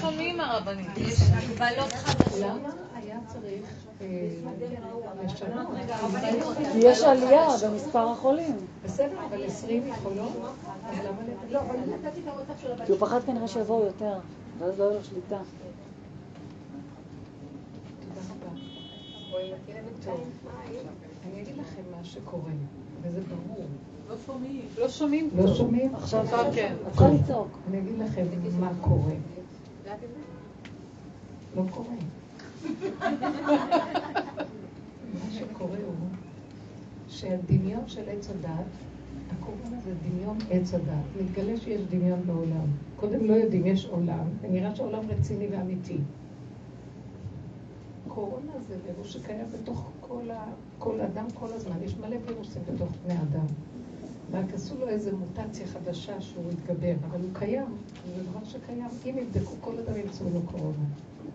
שומעים הרבנים. יש הגבלות חדשות. אה? יש עלייה במספר החולים. בסדר, אבל 20 יכולות? אז למה לא? אבל כי הוא פחד כנראה שיבואו יותר, ואז לא יהיה לו שליטה. אני אגיד לכם מה שקורה, וזה ברור. לא שומעים לא. שומעים? עכשיו כן. את צריכה לצעוק. אני אגיד לכם מה קורה. לא קורה. מה שקורה הוא שהדמיון של עץ הדת, הקורונה זה דמיון עץ הדת. מתגלה שיש דמיון בעולם. קודם לא יודעים, יש עולם, ונראה שהעולם רציני ואמיתי. קורונה זה וירוס שקיים בתוך כל, ה... כל אדם כל הזמן. יש מלא וירוסים בתוך בני אדם. רק עשו לו איזו מוטציה חדשה שהוא התגבר, אבל הוא קיים, זה דבר שקיים. אם יבדקו, כל אדם ימצאו לו קורונה.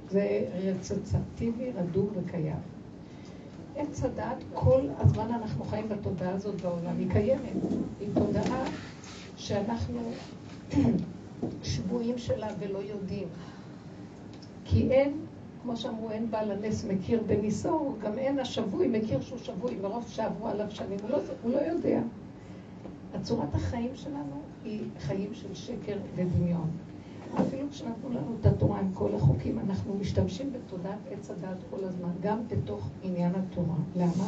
זה רצצטיבי, רדום וקיים. עץ הדעת, כל הזמן אנחנו חיים בתודעה הזאת בעולם, היא קיימת. היא תודעה שאנחנו שבויים שלה ולא יודעים. כי אין, כמו שאמרו, אין בעל הנס מכיר בניסו, גם אין השבוי מכיר שהוא שבוי, מרוב שעברו עליו שנים, הוא לא, הוא לא יודע. הצורת החיים שלנו היא חיים של שקר ודמיון. אפילו כשנתנו לנו את התורה עם כל החוקים, אנחנו משתמשים בתודעת עץ הדעת כל הזמן, גם בתוך עניין התורה. למה?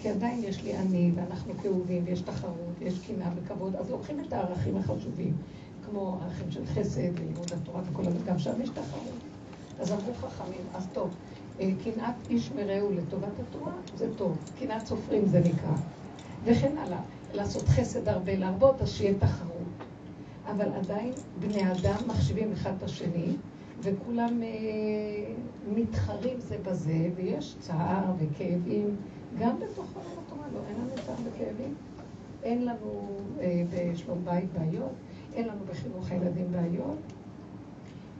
כי עדיין יש לי אני, ואנחנו כאובים, ויש תחרות, ויש קנאה וכבוד, אז לוקחים את הערכים החשובים, כמו ערכים של חסד ולימוד התורה וכל הזמן, גם שם יש תחרות. אז אמרו חכמים, אז טוב, אה, קנאת איש מרעהו לטובת התורה, זה טוב. קנאת סופרים זה נקרא. וכן הלאה. לעשות חסד הרבה להרבות, אז שיהיה תחרות. אבל עדיין בני אדם מחשיבים אחד את השני, וכולם אה, מתחרים זה בזה, ויש צער וכאבים, גם בתוך עולם התורה, לא, אין לנו צער וכאבים. אין לנו אה, בשלום בית בעיות, אין לנו בחינוך הילדים בעיות.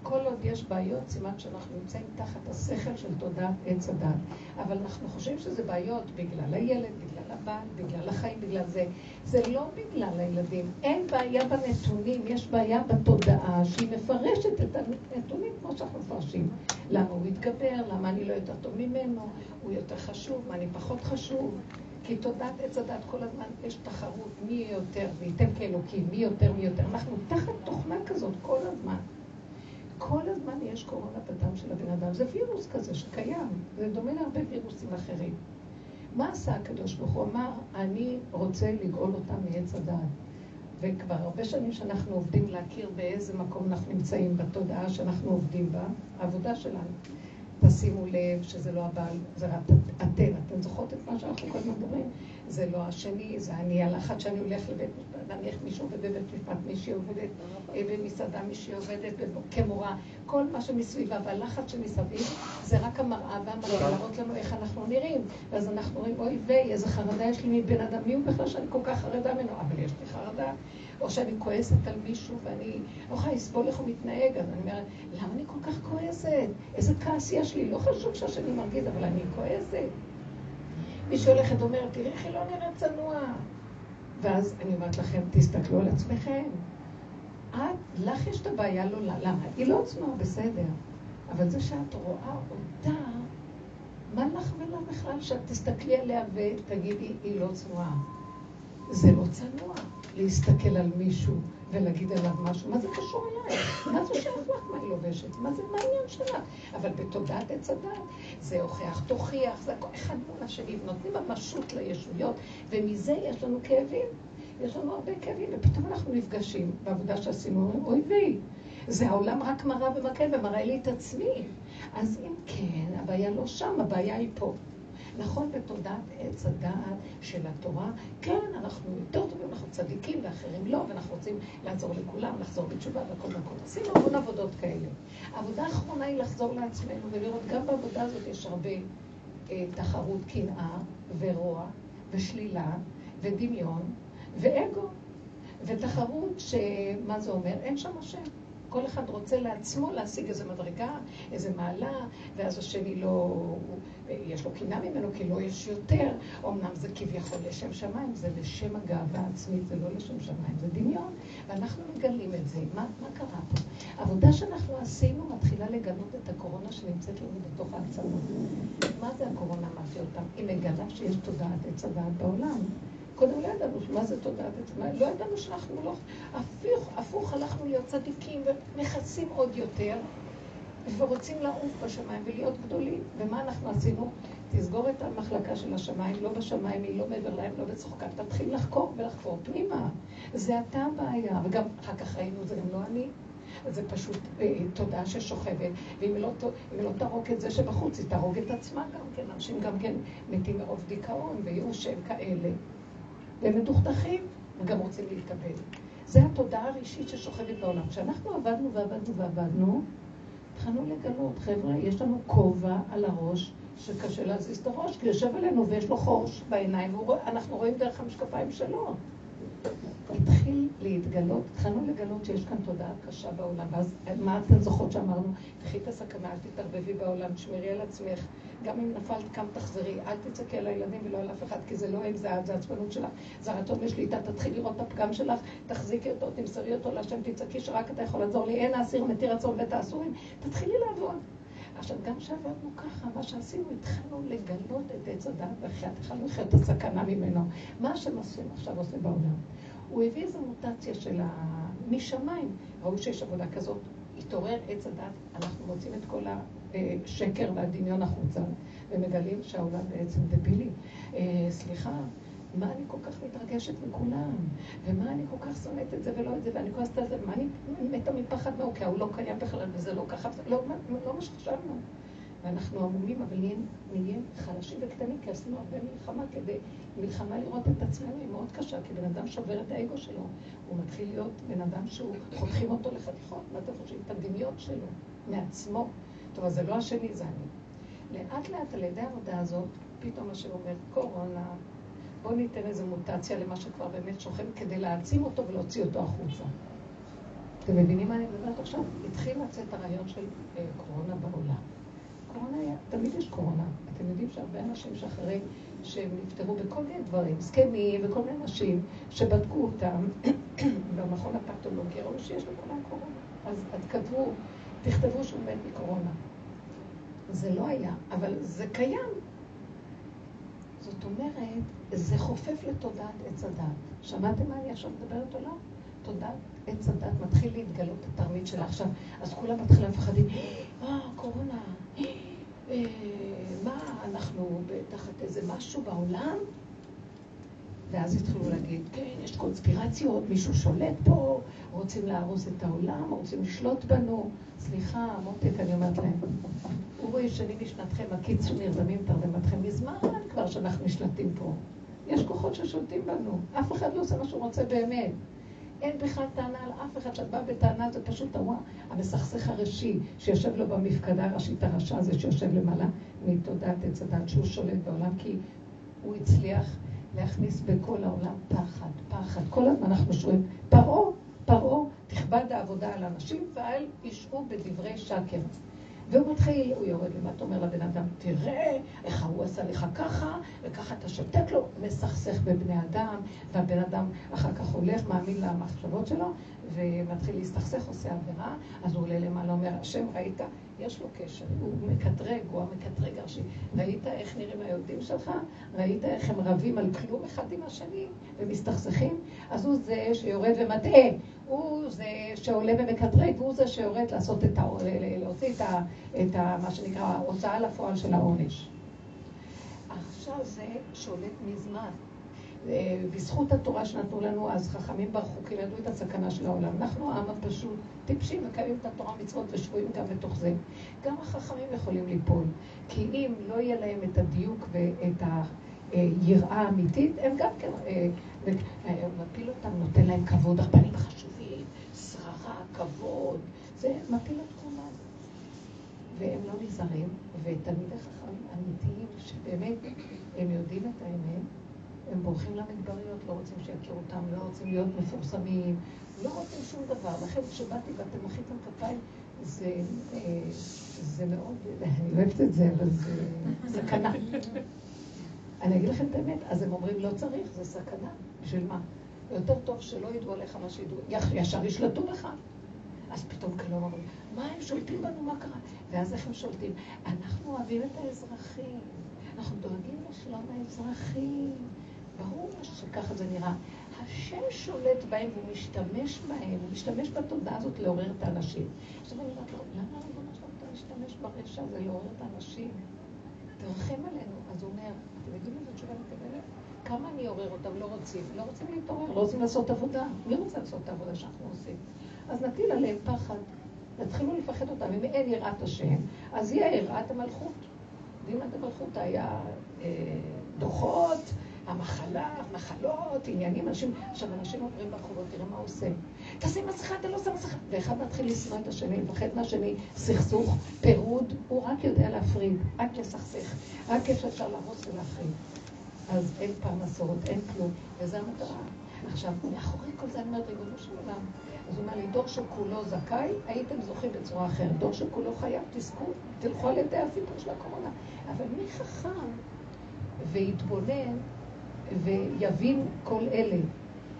כל עוד יש בעיות, סימן שאנחנו נמצאים תחת השכל של תודעת עץ הדת. אבל אנחנו חושבים שזה בעיות בגלל הילד, בגלל הבעל, בגלל החיים, בגלל זה. זה לא בגלל הילדים. אין בעיה בנתונים, יש בעיה בתודעה שהיא מפרשת את הנתונים כמו שאנחנו מפרשים. למה הוא התגבר, למה אני לא יותר טוב ממנו, הוא יותר חשוב, מה אני פחות חשוב. כי תודעת עץ הדת כל הזמן יש תחרות, מי יותר, וייתן כאלוקים, מי יותר, מי יותר. אנחנו תחת תוכנה כזאת כל הזמן. כל הזמן יש קורונה בדם של הבן אדם. זה וירוס כזה שקיים, זה דומה להרבה וירוסים אחרים. מה עשה הקדוש ברוך הוא? אמר, אני רוצה לגאול אותם מעץ הדעת. וכבר הרבה שנים שאנחנו עובדים להכיר באיזה מקום אנחנו נמצאים בתודעה שאנחנו עובדים בה, העבודה שלנו. תשימו לב שזה לא הבעל, זה רק אתן. אתן זוכרות את מה שאנחנו כל הזמן מדברים? זה לא השני, זה אני. הלחץ שאני הולך לבית משפט, נניח מישהו עובד בבית משפט, מישהי עובדת אה, במסעדה, מישהי עובדת כמורה, כל מה שמסביבה, והלחץ שמסביב זה רק המראה והמראה, להראות לנו איך אנחנו נראים. ואז אנחנו אומרים, אוי ויי, איזה חרדה יש לי מבן אדם, מי הוא בכלל שאני כל כך חרדה ממנו? אבל יש לי חרדה. או שאני כועסת על מישהו ואני לא יכולה לסבול איך הוא מתנהג, אז אני אומרת, למה אני כל כך כועסת? איזה כעס יש לי? לא חשוב שהשני מרגיז, אבל אני כועסת. מישהי הולכת ואומרת, תראי איך היא לא נראית צנוע. ואז אני אומרת לכם, תסתכלו על עצמכם. את, לך יש את הבעיה, לא לה. למה? היא לא צנועה, בסדר. אבל זה שאת רואה אותה, מה לך ולה בכלל שאת תסתכלי עליה ותגידי, היא לא צנועה? זה לא צנוע להסתכל על מישהו ולהגיד עליו משהו. מה זה קשור אליי? מה זה שייך לך מה היא לובשת? מה זה, מה העניין שלה? אבל בתודעת עץ הדת זה הוכח, תוכיח, זה הכל אחד מול השני, נותנים ממשות לישויות, ומזה יש לנו כאבים. יש לנו הרבה כאבים, ופתאום אנחנו נפגשים בעבודה שעשינו, אוי ויי, זה העולם רק מראה ומקל ומראה לי את עצמי. אז אם כן, הבעיה לא שם, הבעיה היא פה. נכון, בתודעת עץ הדעת של התורה, כן, אנחנו יותר טובים, אנחנו צדיקים ואחרים לא, ואנחנו רוצים לעזור לכולם, לחזור בתשובה והכל והכל. עשינו המון עבודות כאלה. העבודה האחרונה היא לחזור לעצמנו ולראות, גם בעבודה הזאת יש הרבה אה, תחרות, קנאה ורוע ושלילה ודמיון ואגו ותחרות, שמה זה אומר? אין שם השם. כל אחד רוצה לעצמו להשיג איזו מדרגה, איזו מעלה, ואז השני לא, יש לו קינה ממנו, כי לא יש יותר. אמנם זה כביכול לשם שמיים, זה לשם הגאווה העצמית, זה לא לשם שמיים, זה דמיון. ואנחנו מגלים את זה. מה, מה קרה פה? העבודה שאנחנו עשינו מתחילה לגלות את הקורונה שנמצאת לנו בתוך העצמות. מה זה הקורונה, אמרתי אותם? היא מגלה שיש תודעת עץ הדעת בעולם. קודם לא ידענו מה זה תודעת עצמה, לא ידענו שאנחנו לא... הפוך, הפוך הלכנו להיות צדיקים ומכסים עוד יותר, ורוצים לעוף בשמיים ולהיות גדולים. ומה אנחנו עשינו? תסגור את המחלקה של השמיים, לא בשמיים, היא לא מעבר להם, לא בצוחקה. תתחיל לחקור ולחקור פנימה. זה אתה הבעיה, וגם אחר כך ראינו, זה גם לא אני. זה פשוט אה, תודעה ששוכבת, ואם לא, לא תהרוג את זה שבחוץ, היא תהרוג את עצמה גם כן. אנשים גם כן מתים מרוב דיכאון וייאוש שהם כאלה. והם מדוכדכים, וגם רוצים להתקבל. זה התודעה הראשית ששוכבת בעולם. כשאנחנו עבדנו ועבדנו ועבדנו, התחלנו לגלות, חבר'ה, יש לנו כובע על הראש שקשה להזיז את הראש, כי יושב עלינו ויש לו חורש בעיניים, ואנחנו רואים דרך המשקפיים שלו. התחיל להתגלות, התחלנו לגלות שיש כאן תודעה קשה בעולם, ואז מה אתן זוכרות שאמרנו? קחי את הסכנה, אל תתערבבי בעולם, תשמרי על עצמך, גם אם נפלת קם תחזרי, אל תצעקי על הילדים ולא על אף אחד, כי זה לא הם, זה את, זה עצבנות שלך, זה הרצון לשליטה, תתחיל לראות את הפגם שלך, תחזיקי אותו, תמסרי אותו להשם, תצעקי שרק אתה יכול לעזור לי, אין האסיר מתיר רצון ואת האסורים, תתחילי לעבוד. עכשיו, גם כשעבדנו ככה, מה שעשינו, התחלנו לגלות את עץ הדת, והתחלנו לחיות את הסכנה ממנו. מה השם עכשיו עושה בעולם? הוא הביא איזו מוטציה של ה... משמיים. ראו שיש עבודה כזאת, התעורר עץ הדת, אנחנו מוצאים את כל השקר והדמיון החוצה, ומגלים שהעולם בעצם דבילי. אה, סליחה, מה אני כל כך מתרגשת מכולם? ומה אני כל כך שונאת את זה ולא את זה, ואני כועסת על זה, ומה אני מתה מפחד מהו, כי ההוא לא קיים בכלל, וזה לא ככה, לא, לא מה שחשבנו. ואנחנו עמומים, אבל נהיה חלשים וקטנים, כי עשינו הרבה מלחמה כדי, מלחמה לראות את עצמנו היא מאוד קשה, כי בן אדם שובר את האגו שלו. הוא מתחיל להיות בן אדם שהוא, חותכים אותו לחתיכות, מה אתם חושבים? את הדמיון שלו, מעצמו. טוב, אז זה לא השני, זה אני. לאט לאט על ידי העבודה הזאת, פתאום השם אומר, קורונה, בואו ניתן איזו מוטציה למה שכבר באמת שוכן, כדי להעצים אותו ולהוציא אותו החוצה. אתם מבינים מה אני מדברת עכשיו? התחיל לצאת הרעיון של אה, קורונה בעולם. קורונה היה, תמיד יש קורונה. אתם יודעים שהרבה אנשים שאחרי שהם נפטרו בכל מיני דברים, זקנים וכל מיני אנשים שבדקו אותם במכון הפתולוגי, ראו שיש לכולם קורונה. אז, כתבו, תכתבו שהוא מת מקורונה. זה לא היה, אבל זה קיים. זאת אומרת, זה חופף לתודעת עץ הדת. שמעתם מה אני עכשיו מדברת או לא? תודעת עץ הדת מתחיל להתגלות התרמית שלה עכשיו, אז כולם מתחילים לפחדים, אה, קורונה, אה, מה, אנחנו תחת איזה משהו בעולם? ואז התחילו להגיד, כן, יש קונספירציות, מישהו שולט פה, רוצים להרוס את העולם, רוצים לשלוט בנו. סליחה, מותק, אני אומרת להם, אורו ישנים משנתכם, הקיצו נרדמים תרדמתכם מזמן כבר שאנחנו נשלטים פה. יש כוחות ששולטים בנו, אף אחד לא עושה מה שהוא רוצה באמת. אין בכלל טענה על אף אחד שאת באה בטענה, זה פשוט הרוע המסכסך הראשי שיושב לו במפקדה הראשית הרשע הזה שיושב למעלה מתודעת עץ הדת שהוא שולט בעולם כי הוא הצליח להכניס בכל העולם פחד, פחד. כל הזמן אנחנו שומעים, פרעה, פרעה, תכבד העבודה על אנשים ואל ישעו בדברי שקר. והוא מתחיל, הוא יורד למטה, אומר לבן אדם, תראה איך ההוא עשה לך ככה, וככה אתה שותק לו, מסכסך בבני אדם, והבן אדם אחר כך הולך, מאמין למחשבות שלו, ומתחיל להסתכסך, עושה עבירה, אז הוא עולה למעלה, אומר, השם, ראית? יש לו קשר, הוא מקטרג, הוא המקטרג הראשי. ראית איך נראים היהודים שלך? ראית איך הם רבים על כלום אחד עם השני ומסתכסכים? אז הוא זה שיורד ומטעה, הוא זה שעולה ומקטרג, והוא זה שיורד לעשות את ה... להוציא את, ה... את ה... מה שנקרא ההוצאה לפועל של העונש. עכשיו זה שולט מזמן. בזכות התורה שנתנו לנו אז, חכמים ברחו כי ידעו את הסכנה של העולם. אנחנו העם הפשוט, טיפשים, מקיימים את התורה מצוות ושבויים גם בתוך זה. גם החכמים יכולים ליפול, כי אם לא יהיה להם את הדיוק ואת היראה האמיתית, הם גם כן, אה, אה, מפיל אותם, נותן להם כבוד, הרבנים חשובים, שררה, כבוד, זה מפיל את כולם. והם לא נזהרים, ותלמידי חכמים אמיתיים, שבאמת הם יודעים את האמת, הם בורחים למדבריות, לא רוצים שיכירו אותם, לא רוצים להיות מפורסמים, לא רוצים שום דבר. לכן כשבאתי ואתם מחיתם כפיים, זה, אה, זה מאוד, אני אוהבת את זה, אבל זה סכנה. אני אגיד לכם את האמת, אז הם אומרים לא צריך, זה סכנה. בשביל מה? יותר טוב שלא ידעו עליך מה שידעו, ישר ישלטו בך. אז פתאום כלום אומרים, מה הם שולטים בנו, מה קרה? ואז איך הם שולטים? אנחנו אוהבים את האזרחים, אנחנו דואגים לשלום האזרחים. ברור שככה זה נראה. השם שולט בהם והוא משתמש בהם, הוא משתמש בתודעה הזאת לעורר את האנשים. עכשיו אני אומרת לו, למה ריבונו שלום אתה משתמש ברשע הזה לעורר את האנשים? תרחם עלינו. אז הוא אומר, אתם יודעים איזה תשובה מקבלת? כמה אני אעורר אותם? לא רוצים. לא רוצים להתעורר, לא רוצים לעשות עבודה. מי רוצה לעשות את העבודה שאנחנו עושים? אז נטיל עליהם פחד. תתחילו לפחד אותם. אם אין יראת השם, אז יהיה יראת המלכות. יודעים מה זה מלכות? היה אה, דוחות, המחלה, מחלות, עניינים, אנשים, עכשיו אנשים עוברים ברחובות, תראה מה הוא עושה. תשים מסכה, אתה לא שם מסכה. ואחד מתחיל לשנוא את השני, לפחד מהשני, סכסוך, פירוד, הוא רק יודע להפריד, רק לסכסך, רק איפה אפשר להרוס ולהפריד. אז אין פרנסות, אין כלום, וזו המטרה. עכשיו, מאחורי כל זה אני אומרת, ריבונו של עולם, אז הוא אומר לי, דור שכולו זכאי, הייתם זוכים בצורה אחרת. דור שכולו חייב, תזכו, תלכו על ידי הסיפור של הקורונה. אבל מי חכם ויתבונן ויבין כל אלה?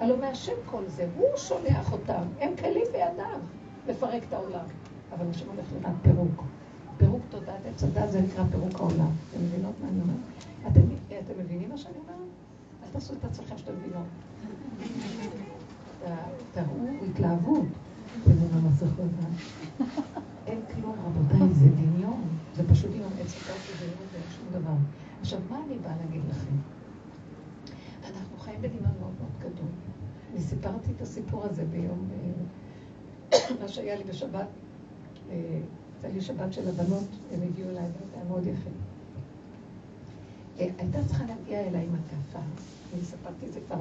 הלוא מהשם כל זה, הוא שולח אותם, הם כלים בידיו לפרק את העולם. אבל השם הולך לדעת פירוק. פירוק תודעת עץ הדת זה נקרא פירוק העולם. אתם מבינות מה אני אומרת? אתם, אתם מבינים מה שאני אומרת? אל תעשו את עצמכם שאתם מבינות. תראו התלהבות. אין כלום, רבותיי, זה דמיון. זה פשוט דמיון. עץ הדת זה דמיון ואין שום דבר. עכשיו, מה אני באה להגיד לכם? חיים בדמיון מאוד מאוד גדול. אני סיפרתי את הסיפור הזה ביום, אה, מה שהיה לי בשבת, אה, הייתה לי שבת של הבנות, הם הגיעו אליי, זה היה מאוד יפה. אה, הייתה צריכה להגיע אליי עם הטפה, אני סיפרתי את זה כבר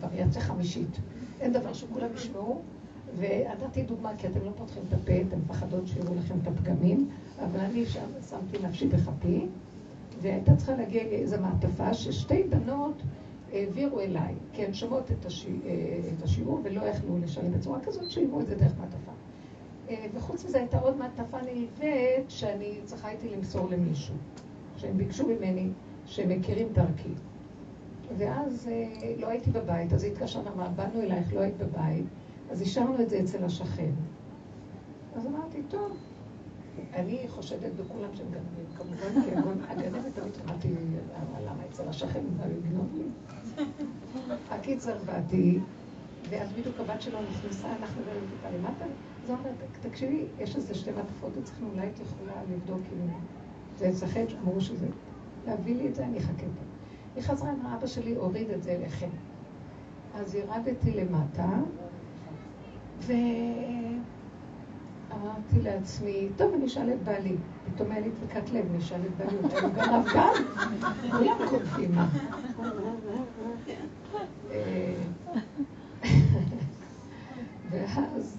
בווריאציה חמישית. אין דבר שכולם ישמעו, ונתתי דוגמה, כי אתם לא פותחים את הפה, אתם מפחדות שיראו לכם את הפגמים, אבל אני שם שמתי נפשי בכפי, והייתה צריכה להגיע איזו מעטפה ששתי בנות העבירו אליי, כי הן שומעות את, השי, את השיעור ולא יכלו לשלם בצורה כזאת, שהיוו את זה דרך מעטפה. וחוץ מזה הייתה עוד מעטפה נלווית שאני צריכה איתי למסור למישהו, שהם ביקשו ממני, שהם מכירים דרכי. ואז לא הייתי בבית, אז התקשרה, אמרה, באנו אלייך, לא היית בבית, אז השארנו את זה אצל השכן. אז אמרתי, טוב, אני חושדת בכולם שהם גנבים, כמובן, כי הגנבת תמיד אמרתי, למה אצל השכן הוא יגנוב לי? הקיצר באתי, ואז בדיוק הבת שלו נכנסה, אנחנו גרים טיפה למטה, אז אמרת, תקשיבי, יש איזה שתי מעטפות, אצלכם אולי את יכולה לבדוק אם זה אצלכם, אמרו שזה, להביא לי את זה, אני אחכה פה. היא חזרה, אמרה, אבא שלי הוריד את זה אליכם. אז ירדתי למטה, ואמרתי לעצמי, טוב, אני אשאל את בעלי. פתאום היה לי דפיקת לב, אני אשאל את בעלי, הוא גנב גם? כולם קולטים מה. אה, ואז,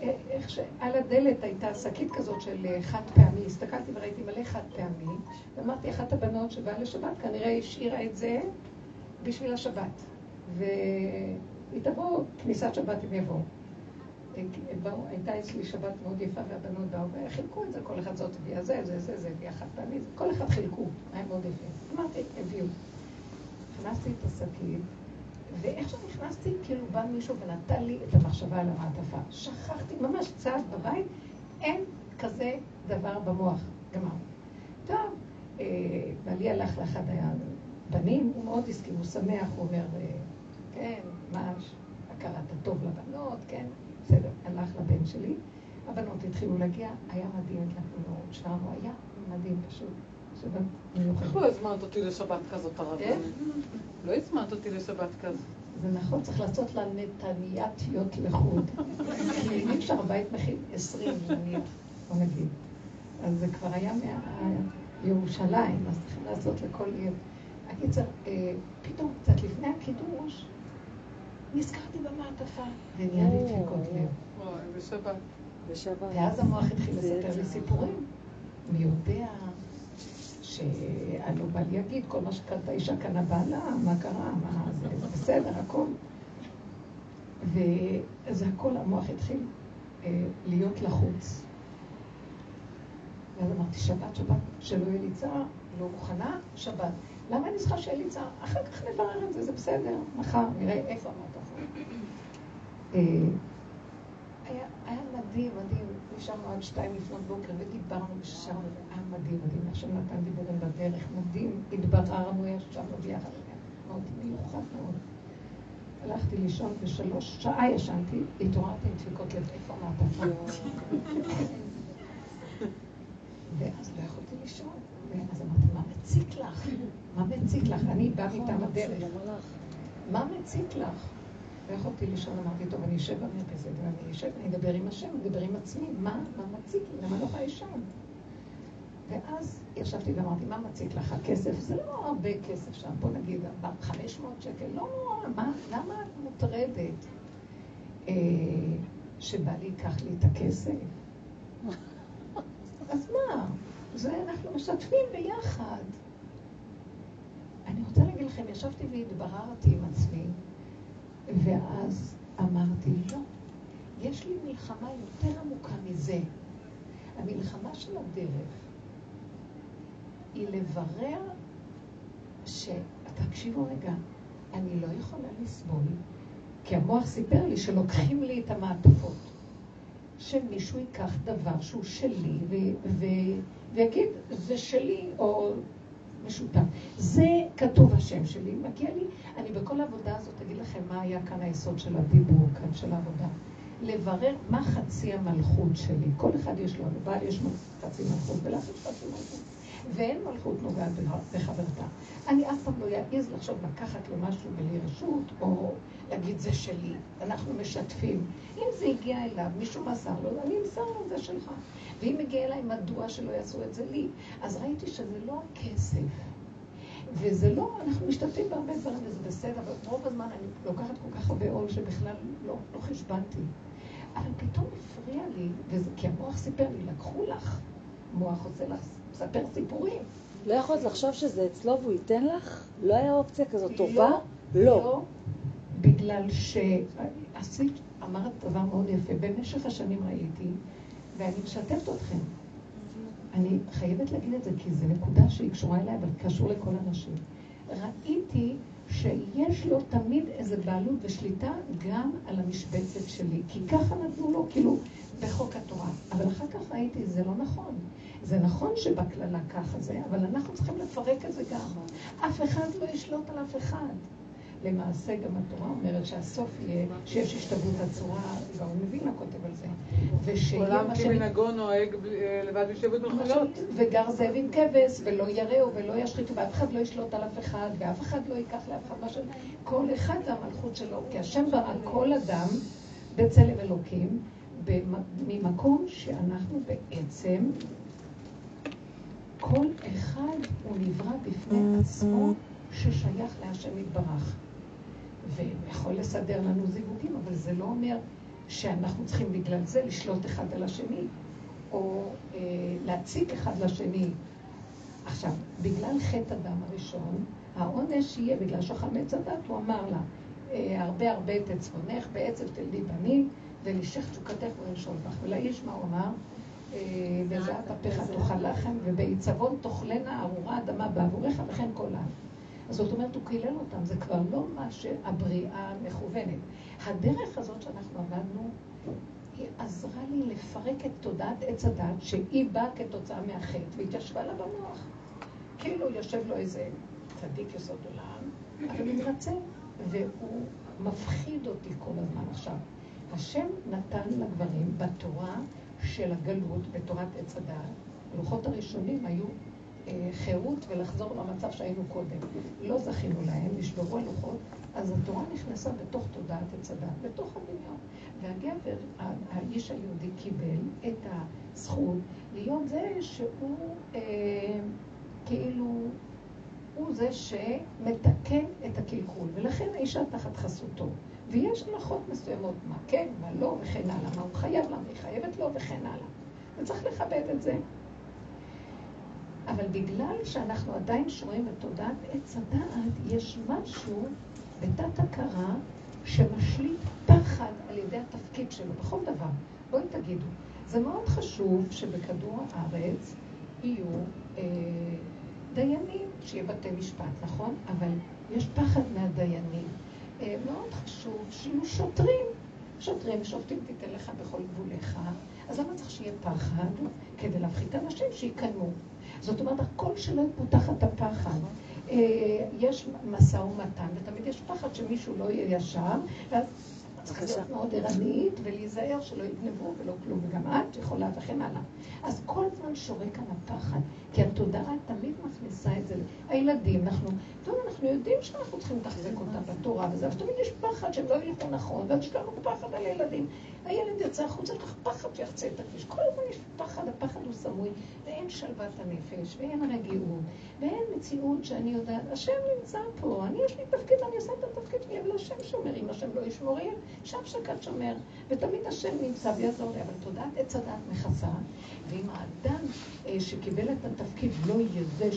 איך שעל הדלת הייתה שקית כזאת של חד פעמי, הסתכלתי וראיתי מלא חד פעמי, ואמרתי, אחת הבנות שבאה לשבת כנראה השאירה את זה בשביל השבת. והיא תבוא, כניסת שבת הם יבואו. הייתה אצלי שבת מאוד יפה והבנות באו וחילקו את זה, כל אחד זאת הביאה זה, זה, זה, זה, הביאה חד פעמי, כל אחד חילקו, היה מאוד יפה. אמרתי, הביאו. הכנסתי את השקית, ואיך שנכנסתי, כאילו בא מישהו ונתן לי את המחשבה על המעטפה. שכחתי, ממש צעד בבית, אין כזה דבר במוח. גמר. טוב, אה, בעלי הלך לאחד הבנים, הוא מאוד הסכים, הוא שמח, הוא אומר, אה, כן, ממש, הכרת הטוב לבנות, כן. בסדר, הלך לבן שלי, הבנות התחילו להגיע, היה מדהים, הדלקנו נורות, שרנו, היה מדהים פשוט. איך לא הזמנת אותי לשבת כזאת, הרב? איך? לא הזמנת אותי לשבת כזאת. זה נכון, צריך לעשות לה נתניאתיות לחוד. כי אי אפשר, בית מכיל עשרים נניח, בוא נגיד. אז זה כבר היה מירושלים, אז צריכים לעשות לכל עיר. הקיצר, אה, פתאום קצת לפני הקידוש, נזכרתי במעטפה, ונהיה לי דפיקות לב. בשבת. בשבת. ואז המוח התחיל לספר לי סיפורים. מי יודע שהלא בעל יגיד, כל מה שקלטה אישה קנה בעלה, מה קרה, מה זה, זה בסדר, הכל. וזה הכל, המוח התחיל אה, להיות לחוץ. ואז אמרתי, שבת, שבת, שלא יהיה לי צער, לא מוכנה, שבת. למה אני צריכה שיהיה לי צער? אחר כך נברר את זה, זה בסדר, מחר, נראה איפה אמרת. אה, היה, מדהים, מדהים. נשארנו עד שתיים לפנות בוקר ודיברנו ושרנו, היה מדהים, מדהים. השם נתן דיבורים בדרך, מדהים. התבררנו, ישבנו ביחד. מאוד מיוחד מאוד. הלכתי לישון בשלוש, שעה ישנתי, התעוררתי עם דפיקות לב, איפה המעטפה? ואז לא יכולתי לישון. ואז אמרתי, מה מציק לך? מה מציק לך? אני באה מטעם הדרך. מה מציק לך? לא יכולתי לישון, אמרתי, טוב, אני אשב במרפסת, ואני אשב, אני אדבר עם השם, אני אדבר עם עצמי, מה, מה מציק לי? למה לא יכולה לישון? ואז ישבתי ואמרתי, מה מציק לך? הכסף? זה לא הרבה כסף שם, בוא נגיד, 500 שקל, לא מה, למה את מוטרדת אה, שבא לי ייקח לי את הכסף? אז מה? זה אנחנו משתפים ביחד. אני רוצה להגיד לכם, ישבתי והתבררתי עם עצמי, ואז אמרתי, לא, יש לי מלחמה יותר עמוקה מזה. המלחמה של הדרך היא לברר ש... תקשיבו רגע, אני לא יכולה לסבול, כי המוח סיפר לי שלוקחים לי את המעטפות. שמישהו ייקח דבר שהוא שלי ו- ו- ויגיד, זה שלי, או משותף. זה כתוב השם שלי, מגיע לי, אני בכל העבודה הזאת אגיד לכם מה היה כאן היסוד של הדיבור, כאן של העבודה. לברר מה חצי המלכות שלי. כל אחד יש לו, לבעל יש חצי מלכות, ולך יש חצי מלכות. ואין מלכות נוגעת בחברתה. אני אף פעם לא אעז לחשוב לקחת לו משהו בלי רשות, או להגיד זה שלי. אנחנו משתפים. אם זה הגיע אליו, מישהו מסר לו, אני אמסר לו, זה שלך. ואם הגיע אליי, מדוע שלא יעשו את זה לי? אז ראיתי שזה לא הכסף. וזה לא, אנחנו משתתפים בהרבה דברים וזה בסדר, אבל רוב הזמן אני לוקחת כל כך הרבה עול שבכלל לא, לא חשבנתי. אבל פתאום הפריע לי, וזה, כי המוח סיפר לי, לקחו לך, מוח רוצה לך, מספר סיפורים. לא יכולת לחשוב שזה אצלו והוא ייתן לך? לא היה אופציה כזאת טובה? לא. לא, לא בגלל שעשית, אמרת דבר מאוד יפה, במשך השנים ראיתי, ואני משתפת אתכם. אני חייבת להגיד את זה, כי זו נקודה שהיא קשורה אליי, אבל קשור לכל האנשים. ראיתי שיש לו תמיד איזה בעלות ושליטה גם על המשבצת שלי, כי ככה נתנו לו, כאילו, בחוק התורה. אבל אחר כך ראיתי, זה לא נכון. זה נכון שבקללה ככה זה, אבל אנחנו צריכים לפרק את זה גם. אף אחד לא ישלוט על אף אחד. למעשה גם התורה אומרת שהסוף יהיה שיש השתגעות הצורה, גאון מבינה כותב על זה. ושיהיה עולם כמנהגו נוהג אה, לבד יושבת מלכויות. וגר זאב עם כבש, ולא יראו ולא ישחיתו, ואף אחד לא ישלוט על אף אחד, ואף אחד לא ייקח לאף אחד משהו. כל אחד והמלכות שלו, כי השם ברא כל אדם בצלם אלוקים, ממקום שאנחנו בעצם, כל אחד הוא נברא בפני עצמו ששייך להשם יתברך. ויכול לסדר לנו זיווגים, אבל זה לא אומר שאנחנו צריכים בגלל זה לשלוט אחד על השני, או אה, להציג אחד לשני. עכשיו, בגלל חטא הדם הראשון, העונש יהיה בגלל שחמץ הדת, הוא אמר לה, אה, הרבה הרבה את עצבונך, בעצב תלדי בנים, ולשך תשוקתך ולשול בך. ולאיש מה הוא אמר? בזעת אפיך תאכל לחם, ובעיצבון תאכלנה ארורה אדמה בעבורך וכן כל העם. אז זאת אומרת, הוא קילל אותם, זה כבר לא מה שהבריאה מכוונת. הדרך הזאת שאנחנו עבדנו, היא עזרה לי לפרק את תודעת עץ הדת, שהיא באה כתוצאה מהחטא, והתיישבה לה במוח. כאילו יושב לו איזה צדיק יסוד עולם, אבל הוא מתרצה, והוא מפחיד אותי כל הזמן. עכשיו, השם נתן לגברים בתורה של הגלות, בתורת עץ הדת, הלוחות הראשונים היו אה, חירות ולחזור למצב שהיינו קודם. לא זכינו להם, נשברו הלוחות, אז התורה נכנסה בתוך תודעת עץ הדת, בתוך הדמיון. והגבר, האיש היהודי, קיבל את הזכות להיות זה שהוא אה, כאילו, הוא זה שמתקן את הקלקול, ולכן האישה תחת חסותו. ויש הלכות מסוימות, מה כן, מה לא, וכן הלאה, מה הוא חייב לה, מה היא חייבת לו, וכן הלאה. וצריך לכבד את זה. אבל בגלל שאנחנו עדיין שרואים בתודעת עץ הדעת, יש משהו בתת הכרה שמשליט פחד על ידי התפקיד שלו בכל דבר. בואי תגידו, זה מאוד חשוב שבכדור הארץ יהיו אה, דיינים, שיהיה בתי משפט, נכון? אבל יש פחד מהדיינים. מאוד חשוב שיהיו שוטרים. שוטרים שופטים תיתן לך בכל גבוליך. אז למה צריך שיהיה פחד? כדי להפחית אנשים שיקיימו. זאת אומרת, הכל שלא יפותח את הפחד. אה, יש משא ומתן, ותמיד יש פחד שמישהו לא יהיה ישר, ואז צריך להיות מאוד ערנית ולהיזהר שלא יגנבו ולא כלום, וגם את יכולה וכן הלאה. אז כל הזמן שורק כאן הפחד, כי התודעה תמיד מכניסה את זה. הילדים, אנחנו, טוב, אנחנו יודעים שאנחנו צריכים לתחזק אותם בתורה וזה, אבל תמיד יש פחד שהם לא ילכו נכון, ואז יש לנו פחד על ילדים. הילד יצא החוצה, לך פחד שיחצה את הכביש. כל הזמן יש פחד, הפחד הוא סמוי, ואין שלוות הנפש, ואין רגיעות, ואין מציאות שאני יודעת, השם נמצא פה, אני יש לי תפקיד, אני עושה את התפקיד שלי, אבל השם שומר, אם השם לא ישמור, יהיה שם שקד שומר, ותמיד השם נמצא ויעזור לי, אבל תודעת עץ הדעת מכסה, ואם האדם אה, שקיבל את התפקיד לא יהיה זה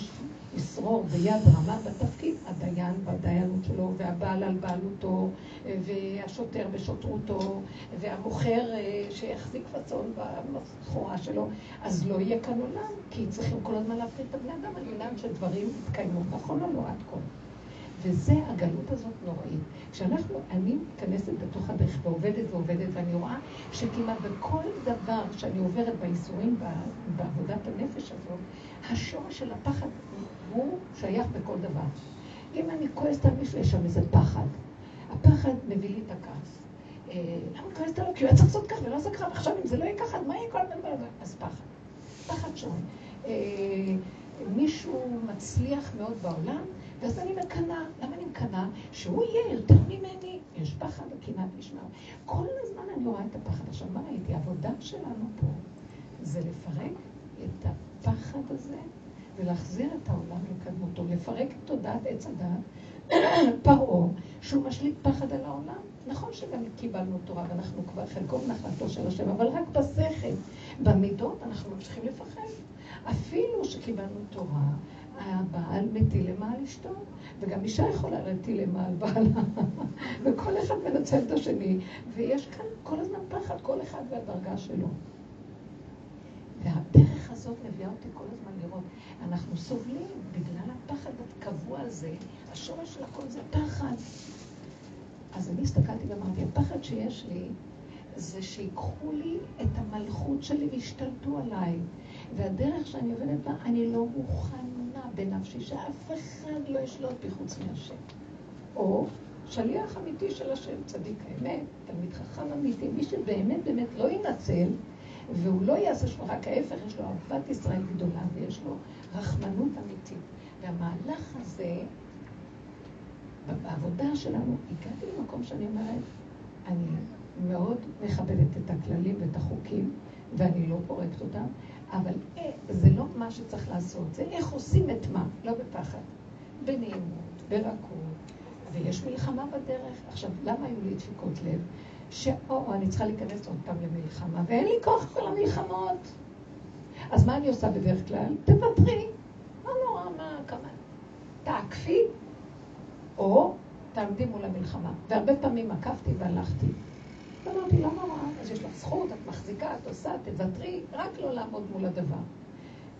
ישרור ביד רמה בתפקיד, הדיין בדיינות שלו, והבעל על בעלותו, והשוטר בשוטרותו, והמוכר אה, שיחזיק פצון בסחורה שלו, אז לא יהיה כאן עולם, כי צריכים כל הזמן להפריד את הבני אדם על מנת שדברים יתקיימו, נכון או לא עד כה? וזה, הגלות הזאת נוראית. כשאנחנו, אני מתכנסת בתוך הדרך ועובדת ועובדת, ואני רואה שכמעט בכל דבר שאני עוברת בייסורים, בעבודת הנפש הזאת, השורש של הפחד הוא שייך בכל דבר. אם אני כועסת על מישהו, יש שם איזה פחד. הפחד מביא לי את הכעס. אה, למה כועסת עליו? כי הוא היה צריך לעשות כך ולא עשה ככה, ועכשיו אם זה לא יהיה ככה, מה יהיה כל הזמן? אז פחד. פחד שונה. אה, מישהו מצליח מאוד בעולם, ואז אני מקנאה. למה אני מקנאה? שהוא יהיה יותר ממני. יש פחד וכמעט נשמע. כל הזמן אני רואה את הפחד. עכשיו, מה ראיתי? העבודה שלנו פה זה לפרק את הפחד הזה ולהחזיר את העולם לקדמותו, לפרק את תודעת עץ הדת, פרעה, שהוא משליט פחד על העולם. נכון שגם קיבלנו תורה ואנחנו כבר חלקו מנחלתו של השם, אבל רק בשכל. במידות אנחנו ממשיכים לפחד. אפילו שקיבלנו תורה, הבעל מטיל למעל אשתו, וגם אישה יכולה להטיל למעל בעלה, וכל אחד מנצל את השני, ויש כאן כל הזמן פחד, כל אחד והדרגה שלו. והדרך הזאת מביאה אותי כל הזמן לראות, אנחנו סובלים בגלל הפחד הקבוע הזה, השורש של הכל זה פחד. אז אני הסתכלתי ואמרתי, הפחד שיש לי זה שיקחו לי את המלכות שלי וישתלטו עליי. והדרך שאני עובדת בה, אני לא מוכנה בנפשי שאף אחד לא ישלוט בי חוץ מהשם. או שליח אמיתי של השם, צדיק האמת, תלמיד חכם אמיתי, מי שבאמת באמת לא ינצל, והוא לא יעשה שלו רק ההפך, יש לו אהבת ישראל גדולה ויש לו רחמנות אמיתית. והמהלך הזה, בעבודה שלנו, הגעתי למקום שאני אומרת, אני מאוד מכבדת את הכללים ואת החוקים, ואני לא פורקת אותם, אבל אה, זה לא מה שצריך לעשות, זה איך עושים את מה, לא בפחד, בנעימות, ברכות, ויש מלחמה בדרך. עכשיו, למה היו לי דפיקות לב? שאו, אני צריכה להיכנס עוד פעם למלחמה, ואין לי כוח כל המלחמות. אז מה אני עושה בדרך כלל? תוותרי. מה נורא, מה, כמה? תעקפי, או תעמדי מול המלחמה. והרבה פעמים עקפתי והלכתי. אמרתי, למה רע? אז יש לך זכות, את מחזיקה, את עושה, תוותרי, רק לא לעמוד מול הדבר.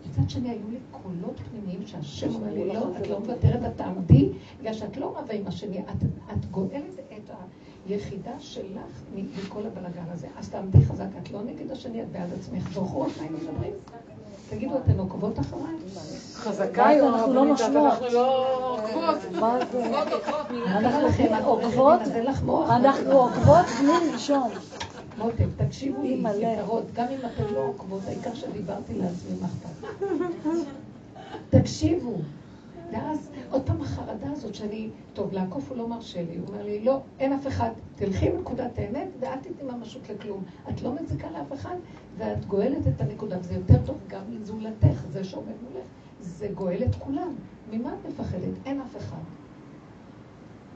מצד שני, היו לי קולות פנימיים שהשם אומר לי, לא, את לא מוותרת, את תעמדי, בגלל שאת לא רבה עם השני, את גואלת את היחידה שלך מכל הבלגן הזה. אז תעמדי חזק, את לא נגד השני, את בעד עצמך. זוכרות מה היינו מדברים? תגידו, אתן עוקבות אחריי? חזקה היום, אנחנו לא משמעות. אנחנו לא עוקבות. מה זה? אנחנו עוקבות? אנחנו עוקבות בלי לנשום. מותק, תקשיבו לי. יקרות, גם אם אתן לא עוקבות, העיקר שדיברתי לעצמי, מה? תקשיבו. ואז החרדה הזאת שאני, טוב, לעקוף הוא לא מרשה לי, הוא אומר לי, לא, אין אף אחד, תלכי מנקודת האמת ואל תתני ממשות לכלום. את לא מזיקה לאף אחד ואת גואלת את הנקודה, וזה יותר טוב גם לזולתך, זה שעומד מולך, זה גואל את כולם. ממה את מפחדת? אין אף אחד.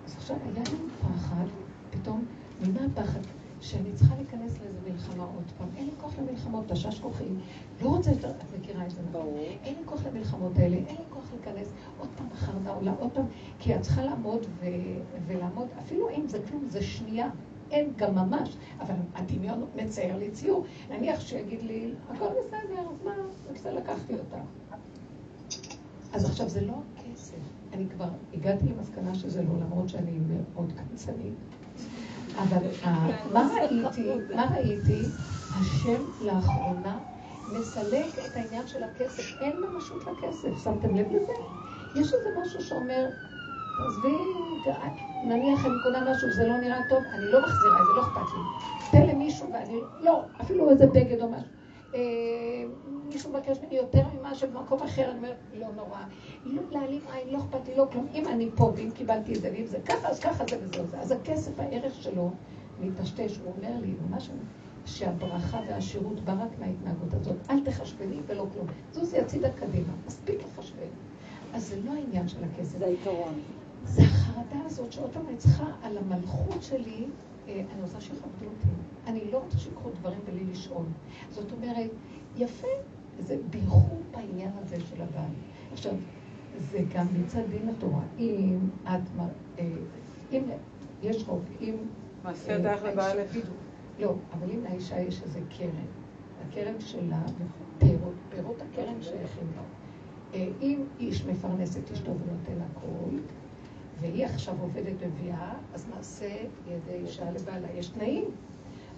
אז עכשיו היה לי פחד, פתאום, ממה הפחד? שאני צריכה להיכנס לאיזה מלחמה עוד פעם. אין לי כוח למלחמות, תשש כוחי. לא רוצה יותר, את מכירה את זה? ברור. אין לי כוח למלחמות האלה, אין לי כוח להיכנס עוד פעם החרדה עולה, עוד פעם, כי את צריכה לעמוד ו... ולעמוד, אפילו אם זה כלום, זה שנייה. אין גם ממש, אבל הדמיון מצייר לי ציור. נניח שיגיד לי, הכל בסדר, אז מה, בסדר, לקחתי אותה. אז עכשיו זה לא הכסף. אני כבר הגעתי למסקנה שזה לא, למרות שאני מאוד קמצנית. אבל אה, מה ראיתי, מה ראיתי? השם לאחרונה מסלק את העניין של הכסף. אין ממשות לכסף, שמתם לב לזה? יש איזה משהו שאומר, עזבי, נניח אני קונה משהו, זה לא נראה טוב, אני לא מחזירה זה, לא אכפת לי. תן למישהו ואני, לא, אפילו איזה בגד או משהו. אה, מישהו מבקש ממני יותר ממה שבמקום אחר, אני אומרת, לא נורא. לא להעלים עין, לא אכפת לי, לא כלום. אם אני פה, ואם קיבלתי את זה, ואם זה ככה, אז ככה זה וזהו זה. אז הכסף, הערך שלו מטשטש. הוא אומר לי, ממש שהברכה והשירות בא רק מההתנהגות הזאת. אל תחשבני ולא כלום. זוזי הצידה קדימה, מספיק לחשבן. אז זה לא העניין של הכסף. זה העיקרון. זה החרדה הזאת שעוד פעם אני צריכה על המלכות שלי, אני רוצה שיכבדו אותי. אני לא רוצה שיקחו דברים בלי לשאול. זאת אומרת, יפה, זה בייחוד בעניין הזה של הבעל. עכשיו, זה גם מצד דין התורה. אם את, אה, אם יש חוק, אם... מעשה ידייך לבעלך. לא, אבל אם לאישה יש איזה קרן, הקרן שלה, פירות, פירות הקרן שייכים לה. אה, אם איש מפרנס את אשתו ונותן הכל, והיא עכשיו עובדת בביאה, אז מעשה ידי אישה לבעלה. יש תנאים.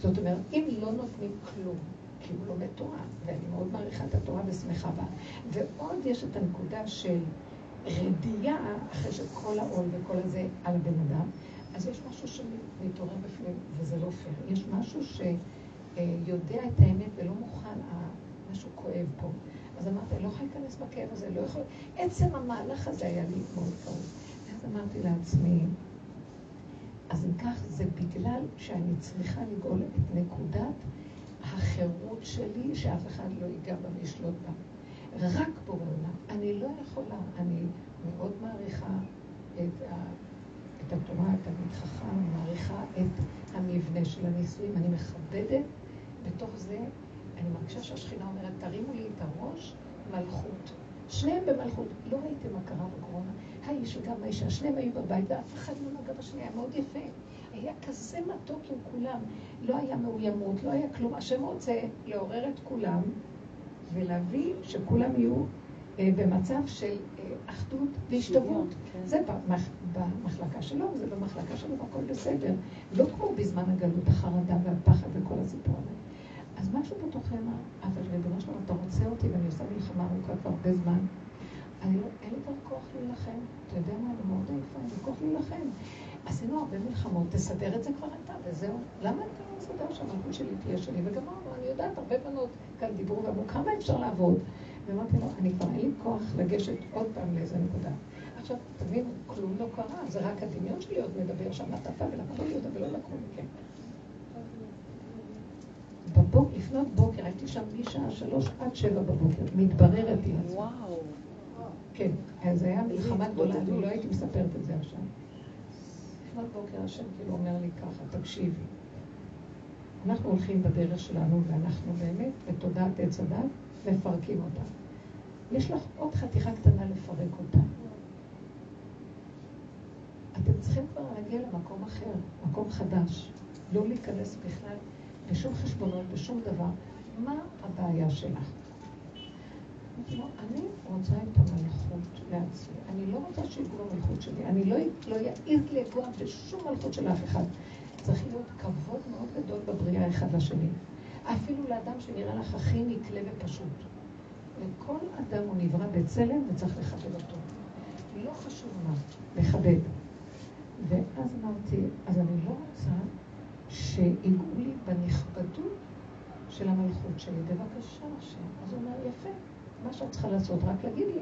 זאת אומרת, אם לא נותנים כלום, כי הוא לומד תורה, ואני מאוד מעריכה את התורה ושמחה בה, ועוד יש את הנקודה של רדיעה, אחרי שכל העול וכל הזה על הבן אדם, אז יש משהו שמתעורר בפנים, וזה לא פייר. יש משהו שיודע את האמת ולא מוכן, משהו כואב פה. אז אמרתי, לא יכולה להיכנס בכאב הזה, לא יכול... עצם המהלך הזה היה לי מאוד כאוב. אמרתי לעצמי, אז אם כך, זה בגלל שאני צריכה לגאול את נקודת החירות שלי, שאף אחד לא ייגע בה וישלוט בה. רק בורא עולם. אני לא יכולה, אני מאוד מעריכה את, ה, את התורה, את המתחכה, אני מעריכה את המבנה של הנישואים, אני מכבדת בתוך זה, אני מרגישה שהשכינה אומרת, תרימו לי את הראש, מלכות. שניהם במלכות. לא ראיתם מה קרה בקורונה. האיש וגם האישה, שניהם היו בבית, ואף אחד לא נגע בשנייה, מאוד יפה. היה כזה מתוק עם כולם. לא היה מאוימות, לא היה כלום. השם רוצה לעורר את כולם ולהביא שכולם יהיו אה, במצב של אה, אחדות והשתוות. כן. זה במח, במחלקה שלו, וזה במחלקה שלו, הכל בסדר. לא כמו בזמן הגלות, החרדה והפחד וכל הסיפור הזה. אז משהו בתוכם, אבל ריבונו שלום, אתה רוצה אותי ואני עושה מלחמה ארוכה כבר הרבה זמן. אני לא, אין לי כבר כוח להילחם. אתה יודע מה, אני מאוד עייפה, אין לי כוח להילחם. עשינו הרבה מלחמות, תסדר את זה כבר אתה, וזהו. למה אתה לא מסדר שהמלכות שלי תהיה שלי? וגמרנו, אני יודעת, הרבה בנות כאן דיברו ואמרו, כמה אפשר לעבוד? ואמרתי לו, אני כבר אין לי כוח לגשת עוד פעם לאיזה נקודה. עכשיו, תבינו, כלום לא קרה, זה רק הדמיון שלי עוד מדבר שם, נטפה ולקחו לי אותה ולא לקחו מכם. בבוקר, לפנות בוקר, הייתי שם משעה שלוש עד שבע בבוקר, מתבררת עצמי. וואו. כן, אז היה מלחמה גדולה, אני לא הייתי מספרת את זה עכשיו. לפנות בוקר השם כאילו אומר לי ככה, תקשיבי. אנחנו הולכים בדרך שלנו ואנחנו באמת בתודעת עץ הדת מפרקים אותה. יש לך עוד חתיכה קטנה לפרק אותה. אתם צריכים כבר להגיע למקום אחר, מקום חדש. לא להיכנס בכלל בשום חשבונות, בשום דבר. מה הבעיה שלך? אני רוצה את המלכות לעצמי. אני לא רוצה שיגעו במלכות שלי. אני לא, לא אעז לגוע בשום מלכות של אף אחד. צריך להיות כבוד מאוד גדול בבריאה אחד לשני. אפילו לאדם שנראה לך הכי נקלה ופשוט. לכל אדם הוא נברא בצלם וצריך לכבד אותו. לא חשוב מה, לכבד. ואז אמרתי, אז אני לא רוצה שיגעו לי בנכבדות של המלכות שלי. בבקשה, השם. אז הוא אומר, יפה. מה שאת צריכה לעשות, רק להגיד לי,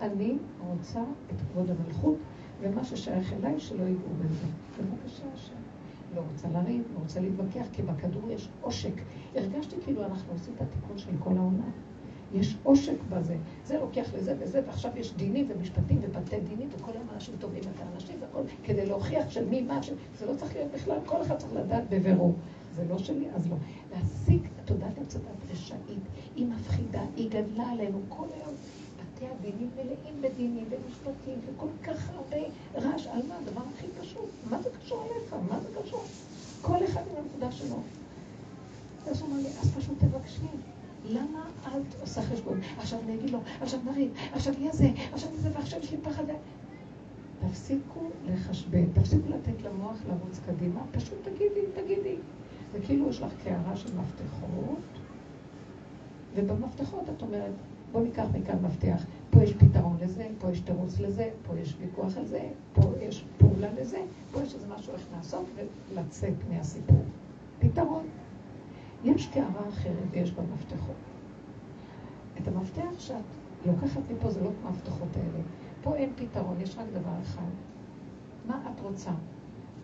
אני רוצה את כבוד המלכות, ומה ששייך אליי, שלא ייגעו בזה. בבקשה, השם. לא רוצה לריב, לא רוצה להתווכח, כי בכדור יש עושק. הרגשתי כאילו אנחנו עושים את התיקון של כל העונה. יש עושק בזה. זה לוקח לזה וזה, ועכשיו יש דינים ומשפטים ובתי דינים, וכל היום אנשים תובעים את האנשים והכל, כדי להוכיח של מי מה, זה לא צריך להיות בכלל, כל אחד צריך לדעת בבירור. זה לא שלי, אז לא. להשיג תודעת הצדת רשאית, היא מפחידה, היא גדלה עלינו כל היום. בתי הדינים מלאים בדינים ומשפטים וכל כך הרבה רעש. על מה? הדבר הכי פשוט. מה זה קשור אליך? מה זה קשור? כל אחד עם הנקודה שלו. אז הוא אמר לי, אז פשוט תבקשי. למה את עושה חשבון? עכשיו אני אגיד לו, עכשיו נריב, עכשיו יהיה זה, עכשיו זה, ועכשיו יש לי פחד. תפסיקו לחשבן, תפסיקו לתת למוח לרוץ קדימה, פשוט תגידי, תגידי. זה כאילו יש לך קערה של מפתחות, ובמפתחות את אומרת, בוא ניקח מכאן מפתח, פה יש פתרון לזה, פה יש תירוץ לזה, פה יש ויכוח על זה, פה יש פעולה לזה, פה יש איזה משהו איך לעשות ולצאת מהסיפור. פתרון. יש קערה אחרת ויש בה מפתחות. את המפתח שאת לוקחת מפה זה לא כמו המפתחות האלה. פה אין פתרון, יש רק דבר אחד. מה את רוצה?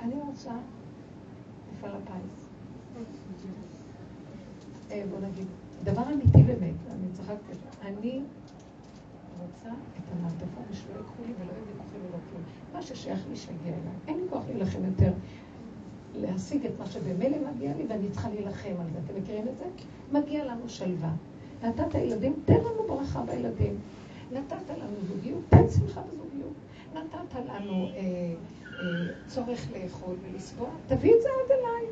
אני רוצה מפעל הפיס. אה, בוא נגיד, דבר אמיתי באמת, אני צריכה... אני רוצה את המעטפה ושלא יקחו לי ולא יהיו ויכוחים ולא כלום. מה ששייך לי שיגיע אליי. אין לי כוח להילחם יותר, להשיג את מה שבמילא מגיע לי ואני צריכה להילחם על זה. אתם מכירים את זה? מגיע לנו שלווה. נתת ילדים, תן לנו ברכה בילדים. נתת לנו זוגיות, תן שמחה בזוגיות. נתת לנו אה, אה, צורך לאכול ולסבוע, תביא את זה עד אליי.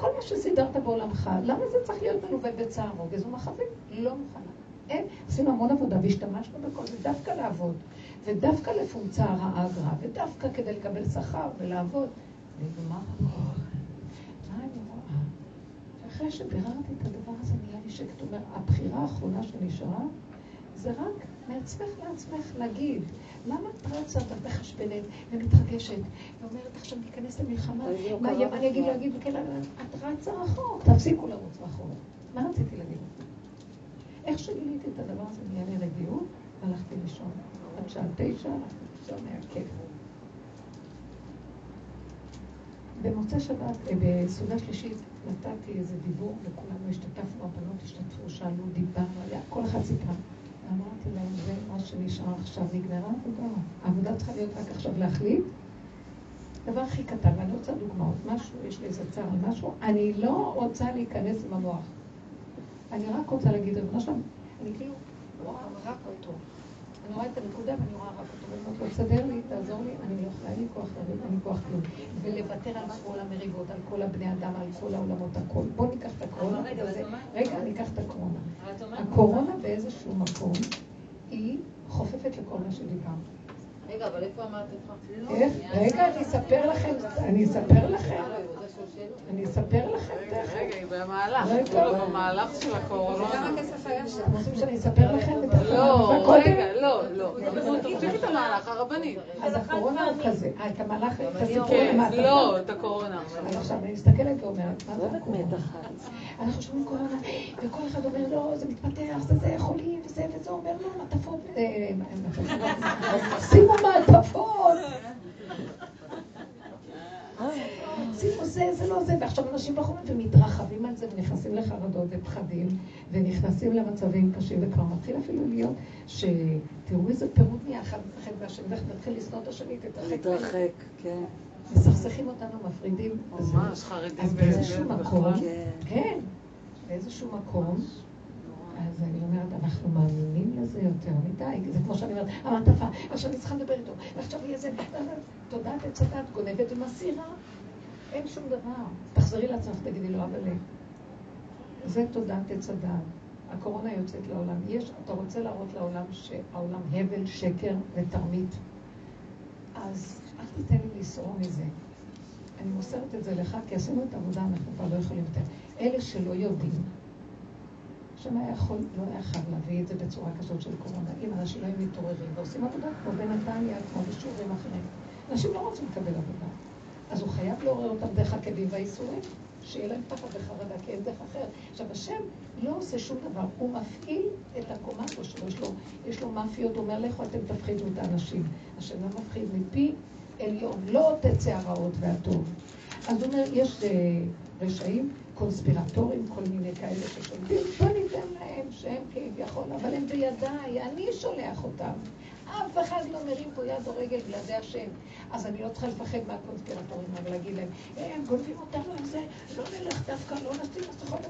כל מה שסידרת בעולמך, למה זה צריך להיות מלווה בצער רוגז ומחזיק? לא מוכנה. אין, עשינו המון עבודה והשתמשנו בכל זה דווקא לעבוד, ודווקא לפומצה הרעה גרע, ודווקא כדי לקבל שכר ולעבוד. נגמר הכל. מה אני רואה? אחרי שביררתי את הדבר הזה, נהיה לי שקט. אומר, הבחירה האחרונה שנשארה, זה רק מעצמך לעצמך להגיד, למה את רצה ואת מחשבנת ומתרגשת ואומרת עכשיו ניכנס למלחמה, מה יהיה, אני אגיד, לא אגיד, וכן, את רצה רחוק, תפסיקו לרוץ רחוק. מה רציתי להגיד? איך שגיליתי את הדבר הזה, נהיה לי רגיעות, הלכתי לישון. עד שעה תשע, הלכתי לישון, היה כיף. במוצאי שבת, אה, בסעודה שלישית, נתתי איזה דיבור, וכולנו השתתפנו, הבנות השתתפו, שאלו, דיברנו, כל אחד סיפרה. אמרתי להם, זה מה שנשאר עכשיו, נגמרה העבודה. העבודה צריכה להיות רק עכשיו להחליט. דבר הכי קטן, ואני רוצה דוגמאות, משהו, יש לי איזה צער על משהו, אני לא רוצה להיכנס עם המוח. אני רק רוצה להגיד, ריבונו שלום, אני כאילו רואה רק אותו. אני רואה את הנקודה ואני רואה רק אותו. ואני אומרת לו, תסדר לי, תעזור לי, אני לא יכולה, אין לי כוח לריב, אין לי כוח כלום. ולוותר על כל המריבות, על כל הבני אדם, על כל העולמות, הכל. בואו ניקח את הקורונה. רגע, אני אקח את הקורונה. הקורונה באיזשהו מקום, היא חופפת לכל מה שדיברנו. רגע, אבל איפה אמרת איפה? רגע, אני אספר לכם, אני אספר לכם. אני אספר לכם תכף. רגע, היא במהלך, לא, במהלך של הקורונה. כמה כסף היה שם? רוצים שאני אספר לכם את לא, רגע, לא, לא. תמשיכי את המהלך, הרבנית. אז הקורונה הוא כזה. אה, את המהלך, את הסיפור כן, לא, את הקורונה. אז עכשיו אני מסתכלת ואומרת, מה זה הקורונה? אנחנו שומעים קורונה, וכל אחד אומר, לא, זה מתפתח, זה זה, חולים, וזה וזה, אומר, לא, מעטפות, שימו מעטפות. שימו זה, זה לא זה, ועכשיו אנשים בחורים ומתרחבים על זה ונכנסים לחרדות ופחדים ונכנסים למצבים קשים וכבר מתחיל אפילו להיות שתראו איזה פירוט נהיה אחד מפחד מהשני ונתחיל לשנוא את השני, תתרחק. כן. מסכסכים אותנו, מפרידים. ממש חרדים. אז באיזשהו מקום, כן, באיזשהו מקום, אז אני אומרת, אנחנו מאמינים לזה יותר מדי. זה כמו שאני אומרת, המעטפה, עכשיו אני צריכה לדבר איתו, ועכשיו יהיה זה, תודעת עץ הדת גונבת ומסירה. אין שום דבר. תחזרי לעצמך, תגידי לו, אבל זה תודעת עץ הדת. הקורונה יוצאת לעולם. יש, אתה רוצה להראות לעולם שהעולם הבל, שקר ותרמית. אז אל תיתן לי לסרום מזה. אני מוסרת את זה לך, כי עשינו את העבודה, אנחנו כבר לא יכולים יותר. אלה שלא יודעים, השם היה יכול, לא היה חייב להביא את זה בצורה כזאת של קורונה. אם אנשים לא היו מתעוררים ועושים עבודה כמו בנתניה, כמו בשיעורים אחרים. אנשים לא רוצים לקבל עבודה. אז הוא חייב לעורר אותם דרך הכאבים והאיסורים, שיהיה להם פחד וחרדה, כי אין דרך אחר. עכשיו, השם לא עושה שום דבר, הוא מפעיל את הקומנדו שלו, יש לו, יש לו מאפיות, הוא אומר לכו אתם תפחידו את האנשים. השם לא מפחיד מפי עליון, לא תצא הרעות והטוב. אז הוא אומר, יש אה, רשעים, קונספירטורים, כל מיני כאלה ששולטים, בוא ניתן להם שהם כביכול אבל הם בידיי, אני שולח אותם. אף אחד לא מרים פה יד או רגל בלעדי השם. אז אני לא צריכה לפחד מהקונספירטורים האלה, להגיד להם, אה, הם גונבים אותנו על זה, לא נלך דווקא, לא נשים מסכות.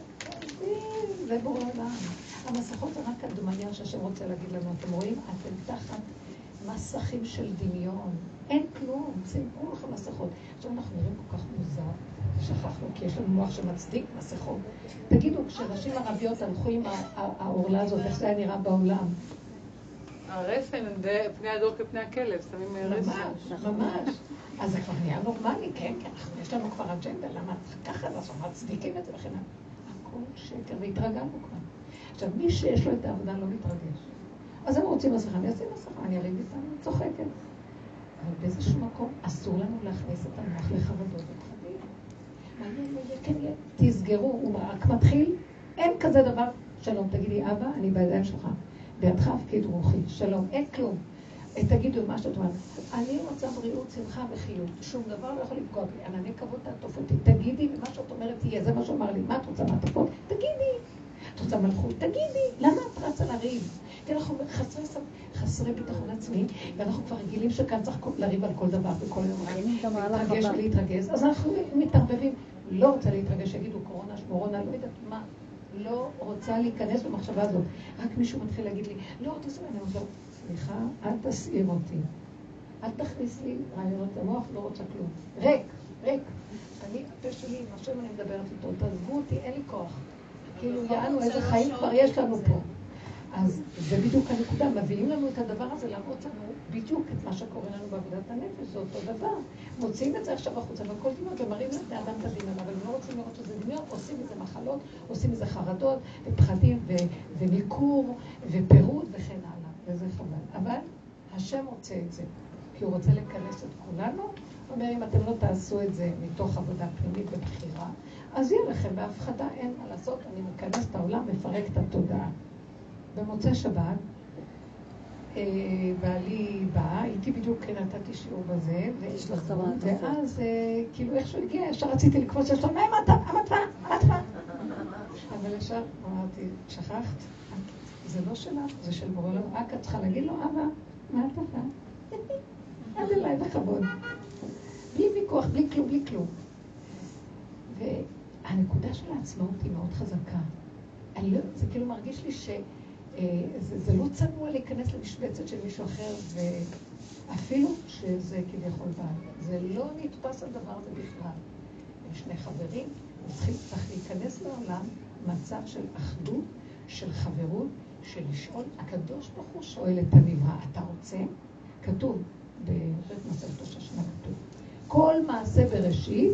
זה בורא עולם. המסכות זה רק הדמיה שהשם רוצה להגיד לנו. אתם רואים? אתם תחת מסכים של דמיון. אין כלום, צמאו לך מסכות. עכשיו אנחנו נראים כל כך מוזר, שכחנו, כי יש לנו מוח שמצדיק מסכות. תגידו, כשנשים ערביות הלכו עם העורלה הזאת, איך זה היה נראה בעולם? הרסן, פני הדור כפני הכלב, שמים רסן. ממש, ממש. אז זה כבר נהיה נורמלי, כן, כן, יש לנו כבר אג'נדה, למה ככה אנחנו מצדיקים את זה וכן הלאה. הכל שקר, והתרגלנו כבר. עכשיו, מי שיש לו את העבודה לא מתרגש. אז הם רוצים מסכה, אני אשים מסכה, אני אריב איתם, אני צוחקת. אבל באיזשהו מקום אסור לנו להכניס את המוח לחרדות יהיה, כן. תסגרו, הוא רק מתחיל, אין כזה דבר. שלום, תגידי, אבא, אני בידיים שלך. בידך הפקיד רוחי, שלום, אין כלום. תגידו מה שאת אומרת. אני רוצה בריאות, שמחה וחיות. שום דבר לא יכול לפגוע בי. ענני כבוד תעטוף אותי. תגידי, ומה שאת אומרת יהיה. זה מה שאמר לי. מה את רוצה מעטפות? תגידי. את רוצה מלכות? תגידי. למה את רצה לריב? כי אנחנו חסרי, חסרי ביטחון עצמי, ואנחנו כבר רגילים שכאן צריך לריב על כל דבר וכל יום להתרגש ולהתרגז. אז אנחנו מתערבבים. לא רוצה להתרגש, יגידו קורונה, שמורונה, לא יודעת מה. לא רוצה להיכנס במחשבה הזאת. רק מישהו מתחיל להגיד לי, לא, תעשו אני אומרת לו, סליחה, אל תסעיר אותי. אל תכניס לי רעיונות למוח, לא רוצה כלום. ריק, ריק. אני, הפה שלי, עם השם אני מדברת איתו, תעזבו אותי, אין לי כוח. כאילו, יענו, איזה חיים כבר יש לנו פה. אז זה בדיוק הנקודה, מביאים לנו את הדבר הזה להראות לנו בדיוק את מה שקורה לנו בעבודת הנפש, זה אותו דבר. מוציאים את זה עכשיו החוצה, והכל דמיון, ומראים לבני אדם את הדמיון, אבל הם לא רוצים לראות שזה דמיון, עושים מזה מחלות, עושים מזה חרדות, ופחדים, וניכור, ופירוד, וכן הלאה, וזה חבל. אבל השם רוצה את זה, כי הוא רוצה לכנס את כולנו. אומר, אם אתם לא תעשו את זה מתוך עבודה פנימית ובחירה, אז יהיה לכם בהפחדה, אין מה לעשות, אני מכנס את העולם, מפרק את התודעה. במוצאי שבת, בעלי בא, איתי בדיוק נתתי שיעור בזה, ואז אה, כאילו איכשהו הגיע, ישר רציתי לקפוץ יש לו, מה המטווה? המטווה? אבל ישר אמרתי, שכחת? זה לא שלך, זה של בורא עולם, רק את צריכה להגיד לו, אבא, מה את עושה? עד אליי בכבוד. בלי ויכוח, בלי כלום, בלי כלום. והנקודה של העצמאות היא מאוד חזקה. לא, זה כאילו מרגיש לי ש... אה, זה, זה לא צנוע להיכנס למשבצת של מישהו אחר, ואפילו שזה כביכול בעל. זה לא נתפס הדבר הזה בכלל. הם שני חברים, צריך להיכנס לעולם מצב של אחדות, של חברות, של לשאול. הקדוש ברוך הוא שואל את הנברא, אתה רוצה? כתוב, בבית מסכת ראש השנה כתוב, כל מעשה בראשית,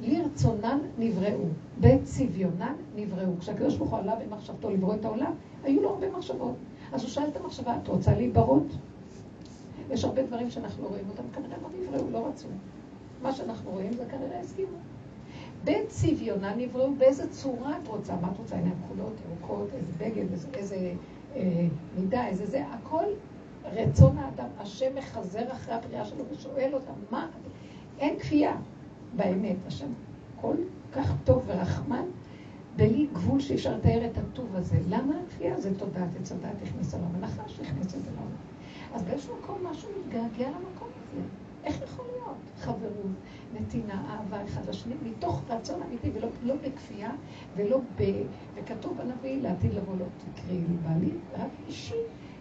לרצונן נבראו, בצביונן נבראו. כשהקדוש ברוך הוא עלה במחשבתו לברוא את העולם, היו לו הרבה מחשבות. אז הוא שאל את המחשבה, את רוצה להיברות? יש הרבה דברים שאנחנו רואים אותם, כנראה לא נבראו, לא רצו. מה שאנחנו רואים זה כנראה הסכימו. בצביונה נבראו, באיזה צורה את רוצה? מה את רוצה? עיניים כחולות, ירוקות, איזה בגד, איזה, איזה אה, מידה, איזה זה, הכל רצון האדם. השם מחזר אחרי הבריאה שלו ושואל אותם, מה? אין כפייה באמת. השם כל כך טוב ורחמן, בלי גבול שאי אפשר לתאר את הטוב הזה. למה הכפייה זה תודעת עץ הדעת הכניסה לעולם? הנחש זה לעולם. אז באיזשהו מקום משהו מתגעגע למקום הזה. איך יכול להיות? חברות, נתינה, אהבה אחד לשני, מתוך רצון אמיתי ולא לא בכפייה ולא ב... וכתוב בנביא לעתיד לבוא לא תקראי לי בעלי, רק אישי.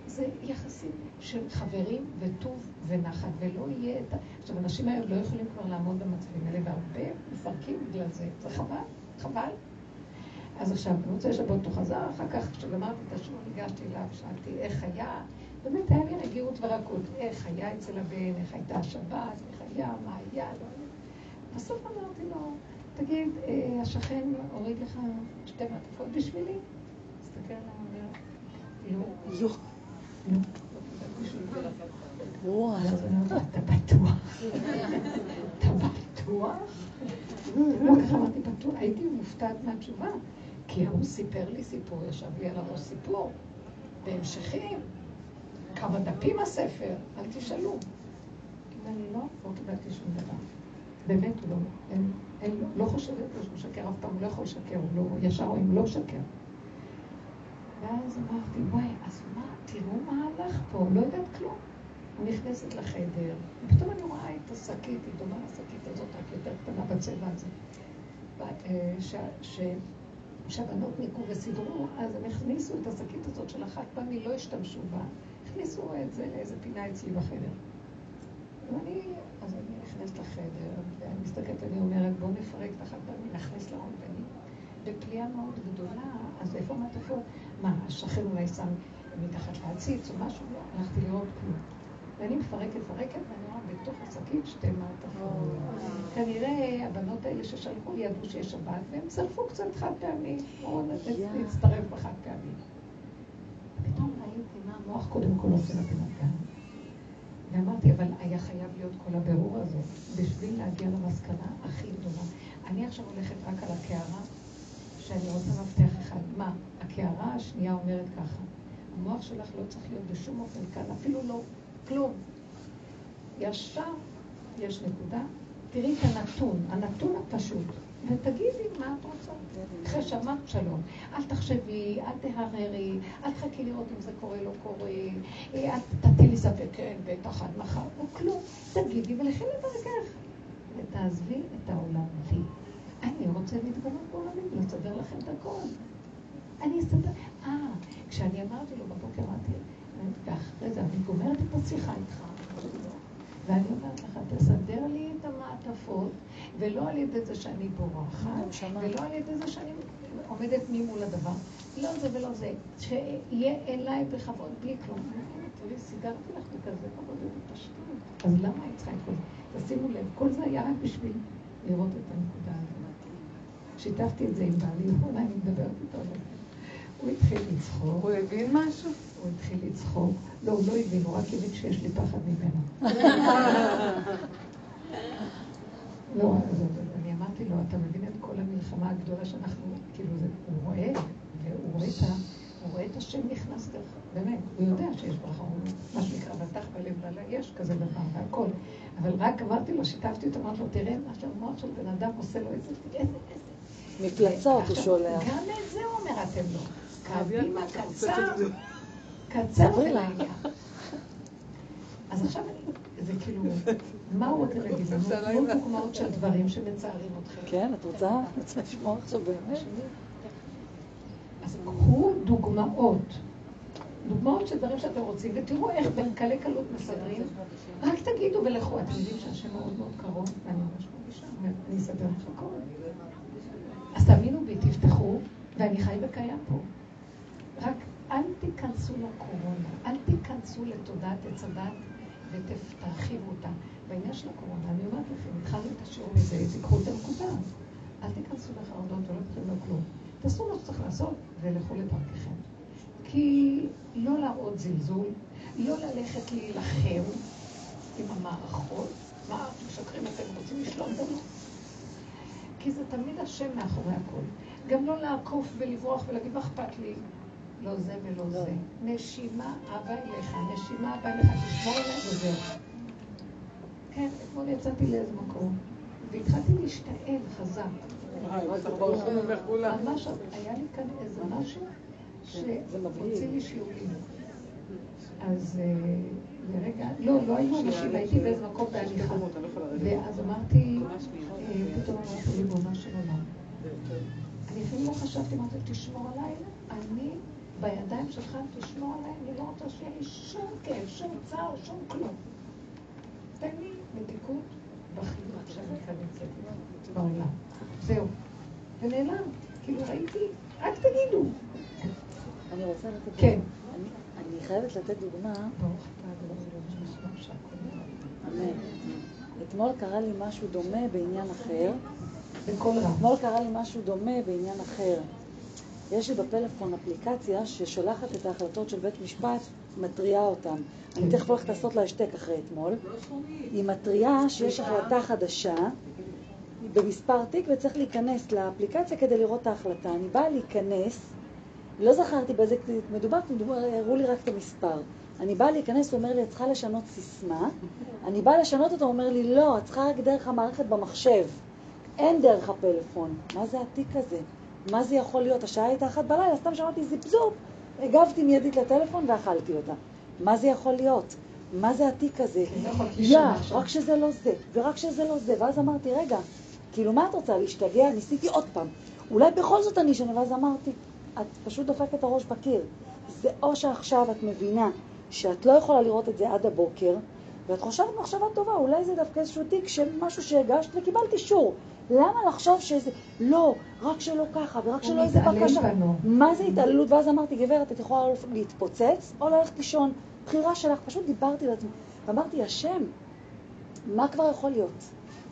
זה יחסים של חברים וטוב ונחת, ולא יהיה את ה... עכשיו, אנשים היום לא יכולים כבר לעמוד במצבים האלה, והרבה מפרקים בגלל זה. זה חבל, חבל. אז עכשיו, במוצאי שבת הוא חזר, אחר כך כשגמרתי את השיעור ניגשתי אליו, שאלתי איך היה, באמת היה לי רגיעות ורכות, איך היה אצל הבן, איך הייתה השבת, איך היה, מה היה, לא היה. בסוף אמרתי לו, תגיד, אה, השכן הוריד לך שתי מעטפות בשבילי? תסתכל עליו, לא. לא. לא. אומרת, אתה בטוח? אתה בטוח? לא ככה אמרתי, בטוח, הייתי מופתעת מהתשובה. כי הוא סיפר לי סיפור, ישב לי על הראש סיפור, בהמשכים, כמה דפים הספר, אל תשאלו. ואני לא, לא קיבלתי שום דבר. באמת, לא, אין, אין, לא חושבת שהוא משקר אף פעם, הוא לא יכול לשקר, הוא לא, ישר רואים, הוא לא משקר. ואז אמרתי, וואי, אז מה, תראו מה הלך פה, לא יודעת כלום. נכנסת לחדר, ופתאום אני רואה את השקית, היא דומה לשקית הזאת, רק יותר קטנה בצבע הזה. שהבנות ניקו וסידרו, אז הם הכניסו את השקית הזאת של החד פעמי, לא השתמשו בה, הכניסו את זה לאיזה פינה אצלי בחדר. ואני, אז אני נכנסת לחדר, ואני מסתכלת, אני אומרת, בואו נפרק את החד פעמי, נכניס לארון, ואני בפליאה מאוד גדולה, אז איפה המעטפות? מה, השכן אולי שם מתחת להציץ או משהו? לא, הלכתי לראות כלום. ואני מפרקת, מפרקת, ואני רואה בתוך השקית שתי מעטפות. כנראה הבנות האלה ששלחו ידעו שיש שבת, והם צרפו קצת חד פעמי, או להצטרף בחד פעמי. פתאום ראיתי מה המוח קודם כל עושה לבן אדם. ואמרתי, אבל היה חייב להיות כל הבירור הזה, בשביל להגיע למסקנה הכי גדולה. אני עכשיו הולכת רק על הקערה, שאני רוצה מפתח אחד. מה? הקערה השנייה אומרת ככה, המוח שלך לא צריך להיות בשום אופן כאן, אפילו לא כלום. ישר יש נקודה, תראי את הנתון, הנתון הפשוט, ותגידי מה את רוצה. אחרי שאמרת שלום, אל תחשבי, אל תהררי, אל תחכי לראות אם זה קורה, לא קורה, אל תטילי ספק, כן, בטח עד מחר, או כלום. תגידי ולכי לדרכך. ותעזבי את העולם לי. אני רוצה להתגלות בעולמים, לסדר לכם את הכל. אני אסתדר. אה, כשאני אמרתי לו בבוקר, אמרתי, ואחרי זה אני גומרת את השיחה איתך, ואני אומרת לך, תסדר לי את המעטפות, ולא על ידי זה שאני בורחת, ולא על ידי זה שאני עומדת ממול הדבר. לא זה ולא זה, שיהיה אליי בכבוד, בלי כלום. תראי, סידרתי לך בכזה כבוד ובפשטות. אז למה היא צריכה את כל זה? תשימו לב, כל זה היה רק בשביל לראות את הנקודה הזאת. שיתפתי את זה עם בעלי, אולי אני מדברת איתו. הוא התחיל לצחוק. הוא הבין משהו? הוא התחיל לצחוק. לא, הוא לא הבין, הוא רק הבין שיש לי פחד ממנו. לא, אני אמרתי לו, אתה מבין את כל המלחמה הגדולה שאנחנו, כאילו, הוא רואה, והוא רואה את ה... הוא רואה את השם נכנס דרך, באמת, הוא יודע שיש ברכה, הוא מה שנקרא, בטח בלב ועלה, יש כזה דבר, והכל. אבל רק אמרתי לו, שיתפתי אותו, אמרתי לו, תראה מה שהמוח של בן אדם עושה לו, איזה, איזה, איזה. מפלצות הוא שולח. גם את זה הוא אומר, אתם לא. קדימה, קצר, קצר ולעניין. אז עכשיו אני, זה כאילו, מה הוא רוצה להגיד לנו? תנו דוגמאות של דברים שמצערים אתכם. כן, את רוצה? את רוצה לשמוע עכשיו באמת? אז קחו דוגמאות. דוגמאות של דברים שאתם רוצים, ותראו איך בקלי קלות מסדרים. רק תגידו ולכו. אתם יודעים שהשם מאוד מאוד קרוב, ואני ממש מרגישה, אני אסדר לך הכל. אז תאמינו בי, תפתחו, ואני חי וקיים פה. רק אל תיכנסו לקורונה, אל תיכנסו לתודעת עץ הדת ותרחיבו אותה. בעניין של הקורונה, אני אומרת לכם, התחלנו את השיעור מזה, תיקחו את הנקודה. אל תיכנסו לחרדות ולא תתחילו כלום. תעשו מה שצריך לעשות ולכו לדרככם. כי לא להראות זלזול, לא ללכת להילחם עם המערכות. מה, אתם משקרים, אתם רוצים לשלוט בנו? כי זה תמיד השם מאחורי הכל. גם לא לעקוף ולברוח ולהגיד, מה אכפת לי? לא זה ולא לא. זה. נשימה אבא אליך, נשימה אבא אליך, תשמור עליי וזהו. כן, אתמול יצאתי לאיזה מקום, והתחלתי להשתעל חזק. ממש היה לי כאן איזה משהו שמוציא לי שיעולים. אז אה, לרגע, לא, לא היו אנשים, הייתי באיזה מקום בהליכה. ואז אמרתי, אה, פתאום אמרתי לי, בונה של עולם. אני אפילו לא חשבתי, אמרתי, תשמור עליי, אני בידיים שלך, תשמור עליי, אני לא רוצה שיהיה לי שום כאב, שום צער, שום כלום. תן לי מתיקות כאן נמצאת בעולם. זהו. ונעלם. כאילו ראיתי, רק תגידו. אני רוצה לתת... כן. אני חייבת לתת דוגמה. אמן. אתמול קרה לי משהו דומה בעניין אחר. אתמול קרה לי משהו דומה בעניין אחר. יש לי בפלאפון אפליקציה ששולחת את ההחלטות של בית משפט, מתריעה אותן. אני תכף הולכת לעשות לה השתק אחרי אתמול. היא מתריעה שיש החלטה חדשה במספר תיק וצריך להיכנס לאפליקציה כדי לראות את ההחלטה. אני באה להיכנס, לא זכרתי באיזה מדובר, הראו לי רק את המספר. אני באה להיכנס, הוא אומר לי, את צריכה לשנות סיסמה. אני באה לשנות אותו, הוא אומר לי, לא, את צריכה רק דרך המערכת במחשב. אין דרך הפלאפון. מה זה התיק הזה? מה זה יכול להיות? השעה הייתה אחת בלילה, סתם שמעתי זיפזופ, הגבתי מיידית לטלפון ואכלתי אותה. מה זה יכול להיות? מה זה התיק הזה? יא. רק שזה לא זה, ורק שזה לא זה. ואז אמרתי, רגע, כאילו, מה את רוצה, להשתגע? ניסיתי עוד פעם. אולי בכל זאת אני אשנה, ואז אמרתי, את פשוט דופקת את הראש בקיר. זה או שעכשיו את מבינה שאת לא יכולה לראות את זה עד הבוקר, ואת חושבת מחשבה טובה, אולי זה דווקא איזשהו תיק של משהו שהגשת וקיבלת אישור. למה לחשוב שזה, לא, רק שלא ככה, ורק שלא איזה בקשה. מה זה התעללות? ואז אמרתי, גברת, את יכולה להתפוצץ או ללכת לישון. בחירה שלך, פשוט דיברתי לעצמי. ואמרתי, השם, מה כבר יכול להיות?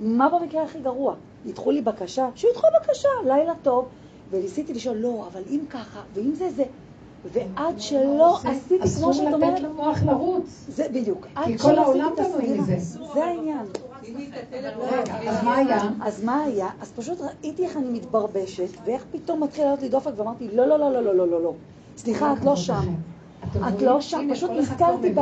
מה במקרה הכי גרוע? ידחו לי בקשה? שידחו בקשה, לילה טוב. וניסיתי לשאול, לא, אבל אם ככה, ואם זה זה. ועד שלא זה- עשיתי, אסור כמו שאת לתת אומרת, למוח לרוץ. זה בדיוק. עד כל העולם הסגירה. מזה. זה העניין. אז מה היה? אז מה היה? אז פשוט ראיתי איך אני מתברבשת, ואיך פתאום מתחיל לעלות לי דופק, ואמרתי, לא, לא, לא, לא, לא, לא, לא. לא. סליחה, את לא שם. את לא שם, פשוט נזכרתי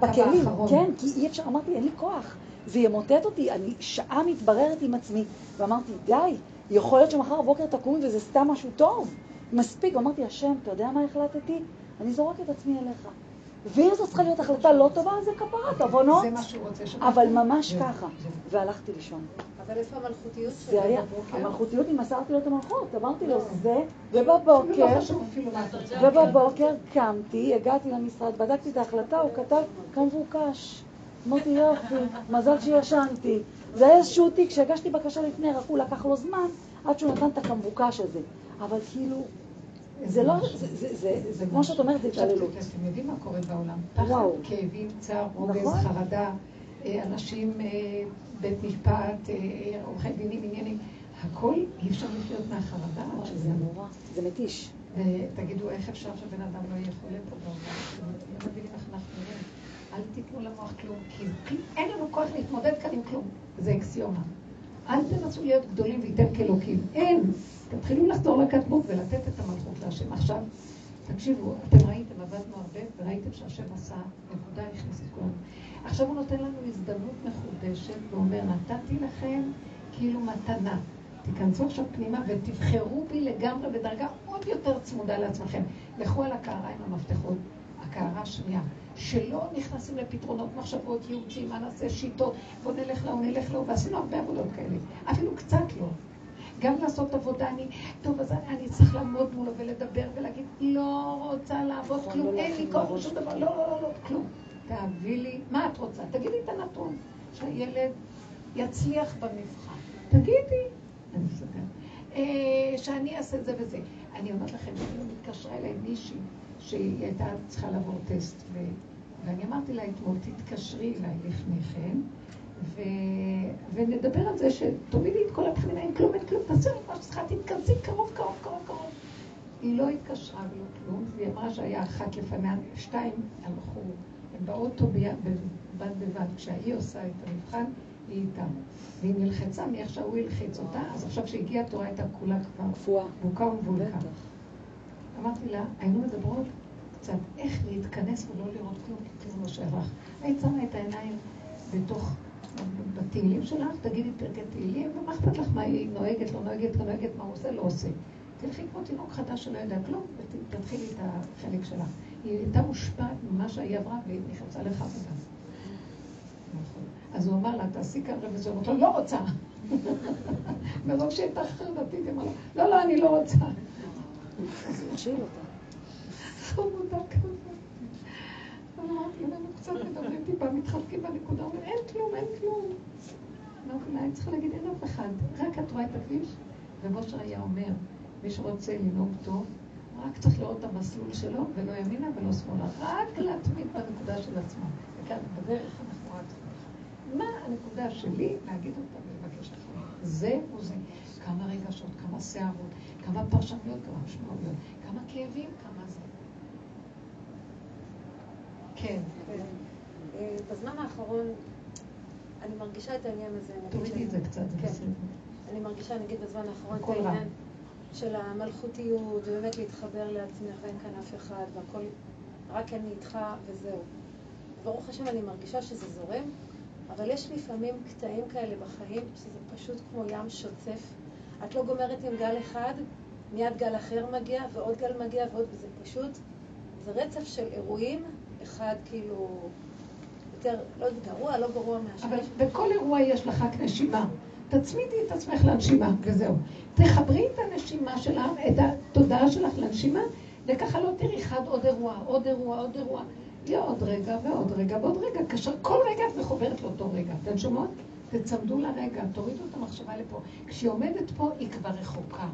בכלים. כן, כי אי אפשר, אמרתי, אין לי כוח. זה ימוטט אותי, אני שעה מתבררת עם עצמי, ואמרתי, די, יכול להיות שמחר בבוקר תקומי וזה סתם משהו טוב. מספיק, אמרתי, השם, אתה יודע מה החלטתי? אני זורק את עצמי אליך. ואם זו צריכה להיות החלטה לא טובה, אז זה כפרת, עוונות. זה מה שהוא רוצה. אבל ממש זהו, ככה. והלכתי לישון. אבל איפה המלכותיות זה שלו היה, בבוקר? המלכותיות, אם מסרתי לו את המלכות, אמרתי לו, זה, ובבוקר, לא מה אתה רוצה. ובבוקר קמתי, הגעתי למשרד, בדקתי את ההחלטה, הוא כתב כמבוקש. אמרתי יופי, מזל שישנתי. זה היה איזשהו תיק שהגשתי בקשה לפני, רק הוא לקח לו זמן עד שהוא נתן את הכמבוקש הזה. אבל כאילו, זה לא, זה, כמו שאת אומרת, זה התעללות. אתם יודעים מה קורה בעולם? פחד. כאבים, צער, רוגז, נכון. חרדה, אה, אנשים, אה, בית משפט, אה, עורכי דינים, עניינים, הכל אי אפשר לחיות מהחרדה זה. נורא, זה מתיש. ותגידו, איך אפשר שבן אדם לא יהיה חולה פה בעולם? לא מבינים איך אנחנו נראים. אל תיתנו למוח כלום, כי אין לנו כוח להתמודד כאן עם כלום. זה אקסיומה. אל תנסו להיות גדולים וייתן כאלוקים. אין. תתחילו לחזור לקטנות ולתת את המלכות להשם. עכשיו, תקשיבו, אתם ראיתם, עבדנו הרבה, וראיתם שהשם עשה נקודה, הכניס את כולנו. עכשיו הוא נותן לנו הזדמנות מחודשת, ואומר, נתתי לכם כאילו מתנה. תיכנסו עכשיו פנימה ותבחרו בי לגמרי בדרגה עוד יותר צמודה לעצמכם. לכו על הקערה עם המפתחות, הקערה השנייה. שלא נכנסים לפתרונות, מחשבות, ייעוצים, מה נעשה, שיטות, בוא נלך להוא, נלך להוא, ועשינו הרבה עבודות כאלה. אפילו קצת לא. גם לעשות עבודה, אני, טוב, אז אני צריך לעמוד מולו ולדבר ולהגיד, לא רוצה לעבוד נכון, כלום, לא אין לי כוח. לשום דבר, לא, לא, לא, לא, כלום. תביא לי, מה את רוצה? תגידי את הנתון, שהילד יצליח במבחן. תגידי. אני מסתכלת. אה, שאני אעשה זה וזה. אני אומרת לכם, אני התקשרה אליי מישהי שהיא הייתה צריכה לעבור טסט. ואני אמרתי לה אתמול, תתקשרי אליי לפני כן, ו... ונדבר על זה שתורידי את כל הבחינה, אין כלום, אין כלום, תעשי את מה שצריכה, תתכנסי קרוב, קרוב, קרוב, קרוב. היא לא התקשרה ולא כלום, והיא אמרה שהיה אחת לפניה, שתיים הלכו, הם באוטו ביד, בד בבד, כשהיא עושה את המבחן, היא איתם. והיא נלחצה מאיך שההוא הלחיץ אותה, אז עכשיו כשהגיעה התורה הייתה כולה כבר קפואה. בוקה ומבולקה. אמרתי לה, היינו מדברות קצת איך להתכנס ולא לראות כלום, כי כלום לא שייך. היית שמה את העיניים בתוך, בתהילים שלך, תגידי פרקי תהילים, ומה אכפת לך מה היא נוהגת, לא נוהגת, לא נוהגת, מה הוא עושה, לא עושה. תלכי כמו תינוק חדש שלא יודע כלום, ותתחילי את החלק שלך. היא הייתה מושפעת ממה שהיא עברה, והיא נכנסה לך וגם. נכון. אז הוא אמר לה, תעשי כאן. אמרתי לו, לא רוצה. מרוב שהייתה חרדתית, היא אמרה לא, לא, אני לא רוצה. חמודה כזאת. אז אמרתי להם, קצת מדברים טיפה, מתחלקים בנקודה, אומרים, אין כלום, אין כלום. לה, אני צריכה להגיד, אין אף אחד, רק את רואה את הכביש? ובושר היה אומר, מי שרוצה לנהוג טוב, רק צריך לראות את המסלול שלו, ולא ימינה ולא שמאלה, רק להתמיד בנקודה של עצמו. וכאן, בדרך אנחנו רק. מה הנקודה שלי? להגיד אותה ולבקש אחריה. זה או זה. כמה רגשות, כמה שערות, כמה פרשנויות, כמה משמעויות, כמה כאבים, כמה זה. כן, אה, בזמן האחרון אני מרגישה את העניין הזה. תורידי את זה קצת, זה כן. בסדר. אני מרגישה, נגיד, בזמן האחרון את. העניין של המלכותיות, ובאמת להתחבר לעצמך, ואין כאן אף אחד, והכל, רק אני איתך וזהו. ברוך השם, אני מרגישה שזה זורם, אבל יש לפעמים קטעים כאלה בחיים, שזה פשוט כמו ים שוצף. את לא גומרת עם גל אחד, מיד גל אחר מגיע, ועוד גל מגיע, ועוד, וזה פשוט זה רצף של אירועים, אחד כאילו יותר, לא גרוע, לא גרוע מהשני. אבל בכל אירוע יש לך רק נשימה. תצמידי את עצמך לנשימה, וזהו. תחברי את הנשימה שלך, את התודעה שלך לנשימה, וככה לא תראי אחד עוד אירוע, עוד אירוע, עוד אירוע. יהיה עוד רגע ועוד רגע ועוד רגע, כאשר כל רגע את מחוברת לאותו רגע. אתן שומעות? תצמדו לרגע, תורידו את המחשבה לפה. כשהיא עומדת פה, היא כבר רחוקה.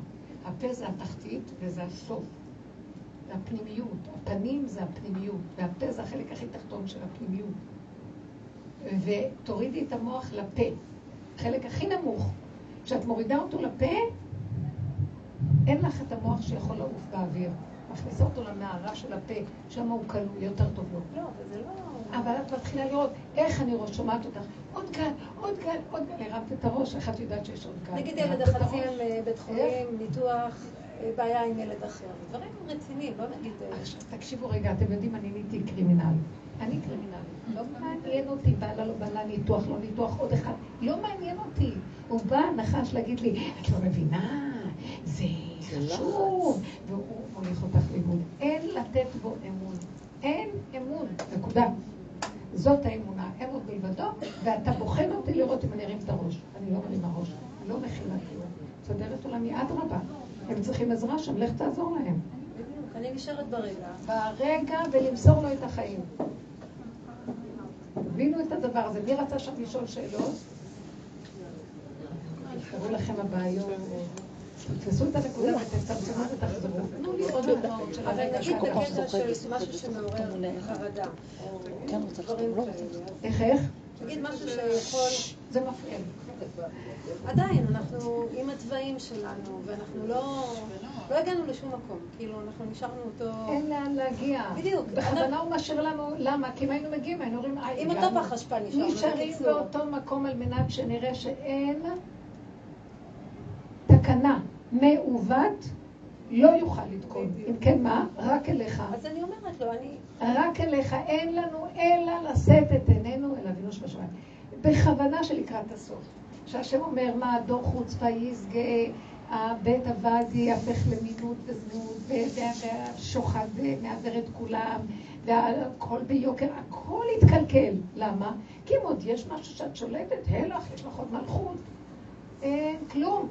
הפה זה התחתית וזה הסוף. זה הפנימיות. הפנים זה הפנימיות, והפה זה החלק הכי תחתון של הפנימיות. ותורידי את המוח לפה, החלק הכי נמוך. כשאת מורידה אותו לפה, אין לך את המוח שיכול לעוף באוויר. מכניסה אותו למערה של הפה, שם הוא כלוא, יותר טוב לו. לא, אבל זה לא... אבל את מתחילה לראות איך אני ראש שומעת אותך. עוד גל, עוד גל, עוד גל. הרמת את הראש, איך את יודעת שיש עוד גל? נגיד ילד החצי הראש. עם בית חולים, ניתוח, אה, בעיה עם ילד אחר. דברים רציניים, לא נגיד... אה, עכשיו, תקשיבו רגע, אתם יודעים, אני נהייתי קרימינל. אני קרימינל. לא מעניין אותי, בעלה לא בעלה, ניתוח, לא ניתוח, עוד אחד. לא מעניין אותי. הוא בא, נחש, להגיד לי, את לא מבינה, זה חשוב. והוא מוליך אותך לאיבוד. אין לתת בו אמון. אין אמון. נקודה. זאת האמונה, אין עוד מלבדו, ואתה בוחן אותי לראות אם אני ארים את הראש. אני לא מרימה ראש, אני לא מכילה כלום. מסדרת עולמי, אדרבה. הם צריכים עזרה שם, לך תעזור להם. בדיוק, אני נשארת ברגע. ברגע ולמסור לו את החיים. תבינו את הדבר הזה. מי רצה שם לשאול שאלות? תפתרו לכם הבעיות. תתפסו את הנקודה ותצמצמו ותחזרו. תנו לי עוד דוגמאות של אבל הרגע נגיד שאתה בקטע של משהו שמעורר חרדה, כן. איך איך? נגיד משהו שיכול... זה מפריע עדיין, אנחנו עם התוואים שלנו, ואנחנו לא... לא הגענו לשום מקום. כאילו, אנחנו נשארנו אותו... אין לאן להגיע. בדיוק. בכוונה הוא משאיר לנו, למה? כי אם היינו מגיעים, היינו אומרים, עם אותו הגענו." פח אשפה נשארנו. נשארים. באותו מקום על מנת שנראה שאין תקנה מעוות לא יוכל לתקון. אם כן, מה? רק אליך. אז אני אומרת לו, אני... רק אליך. אין לנו אלא לשאת את עינינו אל אבינו שבשמיים. בכוונה שלקראת הסוף. שהשם אומר, מה דור חוצפה ישגה, הבית עבד יהפך למינות וזנות, והשוחד מעוור את כולם, והכל ביוקר, הכל יתקלקל. למה? כי אם עוד יש משהו שאת שולטת, הלך, יש לך עוד מלכות. אין כלום.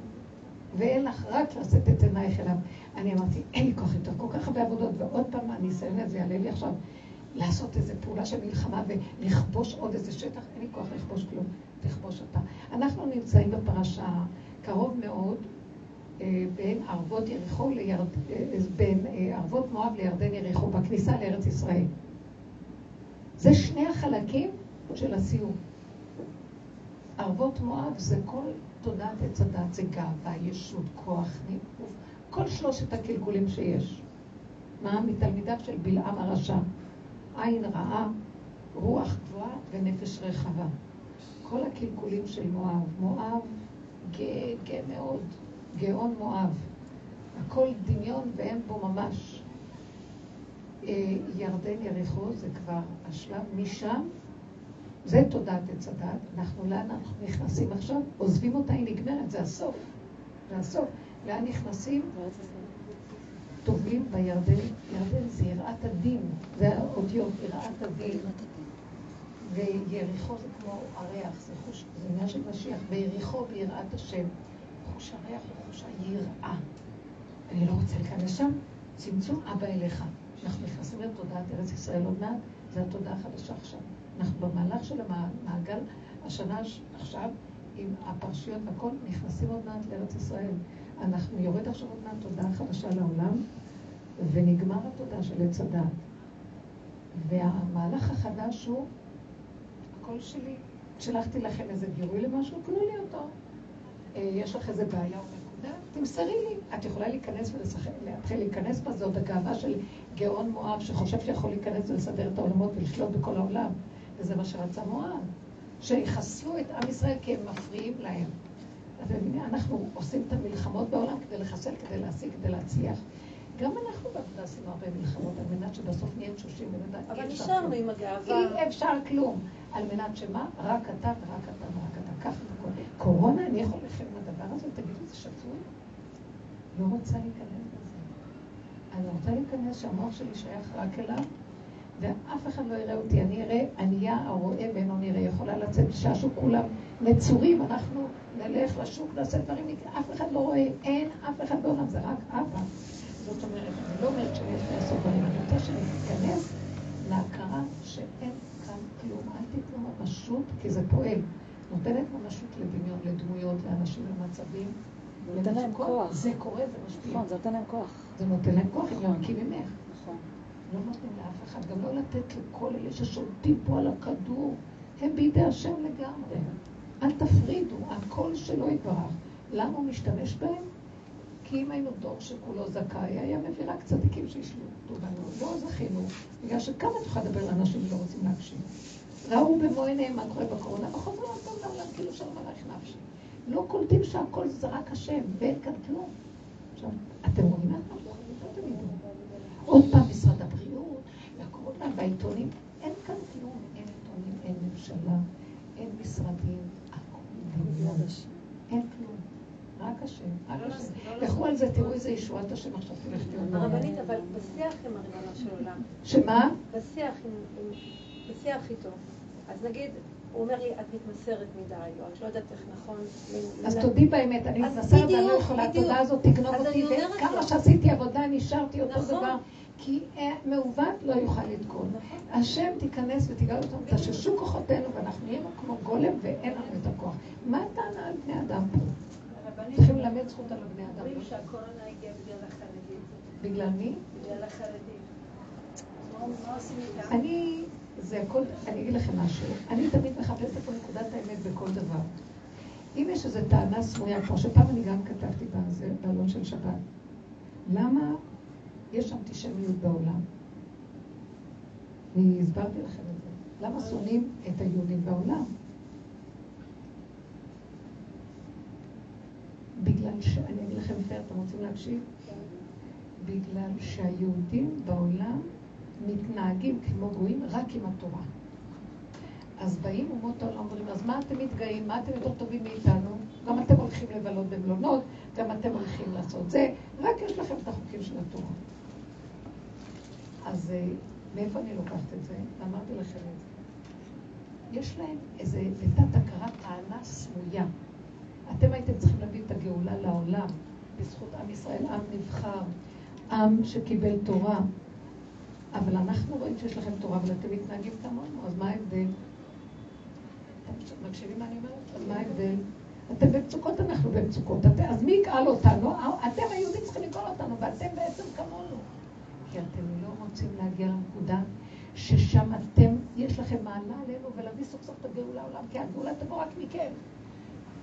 ואין לך רק לשאת את עינייך אליו. אני אמרתי, אין לי כוח יותר, כל כך הרבה עבודות, ועוד פעם הניסיון הזה יעלה לי עכשיו לעשות איזו פעולה של מלחמה ולכבוש עוד איזה שטח, אין לי כוח לכבוש כלום, תכבוש אתה. אנחנו נמצאים בפרשה קרוב מאוד אה, בין ערבות יריחו לירד... אה, בין אה, ערבות מואב לירדן יריחו, בכניסה לארץ ישראל. זה שני החלקים של הסיום. ערבות מואב זה כל תודעת עץ הדת, זה גאווה, ישות, כוח, ניאוף, כל שלושת הקלקולים שיש. מה? מתלמידיו של בלעם הרשע. עין רעה, רוח גבוהה ונפש רחבה. כל הקלקולים של מואב. מואב גאה, גאה מאוד. גאון מואב. הכל דמיון ואין בו ממש. אה, ירדן יריחו זה כבר השלב משם זה תודעת עץ הדת. אנחנו לאן אנחנו נכנסים עכשיו? עוזבים אותה, היא נגמרת, זה הסוף. זה הסוף. לאן נכנסים? טובעים בירדן. ירדן זה יראת הדין, זה האותיות, יראת הדין. ויריחו זה כמו הריח, זה חוש, זה עניין של משיח. ויריחו ביראת השם. חוש הריח הוא חוש היראה. אני לא רוצה להיכנס שם, צמצום אבא אליך. אנחנו נכנסים לתודעת ארץ ישראל עוד מעט, זו התודעה החדשה עכשיו. אנחנו במהלך של המעגל, השנה עכשיו, עם הפרשיות והכל, נכנסים עוד מעט לארץ ישראל. אנחנו יורד עכשיו עוד מעט תודעה חדשה לעולם, ונגמר התודעה של עץ הדת. והמהלך החדש הוא, הכל שלי. שלחתי לכם איזה גירוי למשהו, תנו לי אותו. אה, יש לך איזה בעיה או נקודה, תמסרי לי. את יכולה להיכנס ולשחק, להתחיל להיכנס בה, זאת הגאווה של גאון מואב, שחושב שיכול להיכנס ולסדר את העולמות ולשלוט בכל העולם. וזה מה שרצה מואב. שיחסלו את עם ישראל כי הם מפריעים להם. מבינים, אנחנו עושים את המלחמות בעולם כדי לחסל, כדי להשיג, כדי להצליח. גם אנחנו בעבודה עשינו הרבה מלחמות על מנת שבסוף נהיה תשושים אבל נשארנו. עם הגאווה. אי אפשר כלום. על מנת שמה? רק אתה ורק אתה ורק אתה. קח את הכל. קורונה, אני יכול עם הדבר הזה? תגידו, זה שצוי? לא רוצה להיכנס לזה. אני רוצה להיכנס שהמוח שלי שייך רק אליו, ואף אחד לא יראה אותי. אני אראה ענייה הרואה ואינו נראה. יכולה לצאת שהשוק כולם נצורים, אנחנו נלך לשוק, נעשה דברים, אף אחד לא רואה, אין אף אחד בעולם, זה רק אבא. זאת אומרת, אני לא אומרת שיש לעשות דברים, אני רוצה שניכנס להכרה שאין כאן כלום. אל תיתנו ממשות, כי זה פועל. נותנת ממשות לדמיון, לדמויות, לאנשים, למצבים. זה נותן להם כוח. זה קורה, זה משפיע. נכון, זה נותן להם כוח. זה נותן להם כוח, הם. יורקים ממך. נכון. לא נותנים לאף אחד, גם לא לתת לכל אלה ששולטים פה על הכדור, הם בידי השם לגמרי. אל תפרידו, הכל שלו יתברך. למה הוא משתמש בהם? כי אם היינו דור שכולו זכאי, היה מביא רק צדיקים שישלטו בנו. לא זכינו, בגלל שכמה תוכל לדבר לאנשים שלא רוצים להקשיב. ראו במו עיניהם מה קורה בקורונה, וחוזרים עוד פעם לעולם כאילו שלום עלייך נפשי. לא קולטים שהכל זה רק השם, ואין כאן כלום. עכשיו, אתם רואים מה אנחנו תגידו. עוד פעם משרד הבריאות, והקורונה, והעיתונים, אין כאן כלום, אין עיתונים, אין ממשלה, אין משרדים, אין כלום. רק השם, לא. לעשות- לא לכו על זה, תראו איזה ישועת השם עכשיו תלך תראו. הרבנית, אבל בשיח עם הריבונו של עולם, שמה? בשיח איתו, אז נגיד, הוא אומר לי, את מתמסרת מדי, או את לא יודעת איך נכון... אז תודי באמת, אני מתנסה, ואני לא יכולה. התודה הזאת תגנוב אותי, וכמה. שעשיתי עבודה, נשארתי אותו נכון. דבר, כי אה, מעוות לא יוכל לתקון. נכון. השם תיכנס ותגאל אותנו, תששו כוחותינו, ואנחנו נהיינו כמו גולם ואין לנו את הכוח. מה הטענה על בני אדם פה? צריכים ללמד זכות על הבני אדם. אומרים לא? שהקורונה הגיעה בגלל החרדים. בגלל מי? בגלל החרדים. אני, זה הכל, אני אגיד לכם משהו, אני תמיד מחפשת פה נקודת האמת בכל דבר. אם יש איזו טענה סמויה, כמו שפעם אני גם כתבתי בזה, בעלון של שבת, למה יש אנטישמיות בעולם? אני הסברתי לכם את זה. למה שונאים את היהודים בעולם? בגלל ש... אני אגיד לכם יותר, אתם רוצים להקשיב? בגלל שהיהודים בעולם מתנהגים כמו גויים רק עם התורה. אז באים אומות העולם ואומרים, אז מה אתם מתגאים? מה אתם יותר טובים מאיתנו? גם אתם הולכים לבלות במלונות, גם אתם הולכים לעשות זה, רק יש לכם את החוקים של התורה. אז אה, מאיפה אני לוקחת את זה? אמרתי לכם את זה. יש להם איזה בתת הכרה טענה סמויה. אתם הייתם צריכים להביא את הגאולה לעולם, בזכות עם ישראל, עם נבחר, עם שקיבל תורה. אבל אנחנו רואים שיש לכם תורה, אבל אתם מתנהגים כמונו, אז מה ההבדל? אתם מקשיבים מה אני אומרת? אז מה ההבדל? אתם במצוקות, אנחנו במצוקות. אז מי יגאל אותנו? אתם היהודים צריכים לגאול אותנו, ואתם בעצם כמונו. כי אתם לא רוצים להגיע לנקודה ששם אתם, יש לכם מעלה עלינו ולהביא סוף סוף את הגאולה לעולם, כי הגאולה תבוא רק מכם.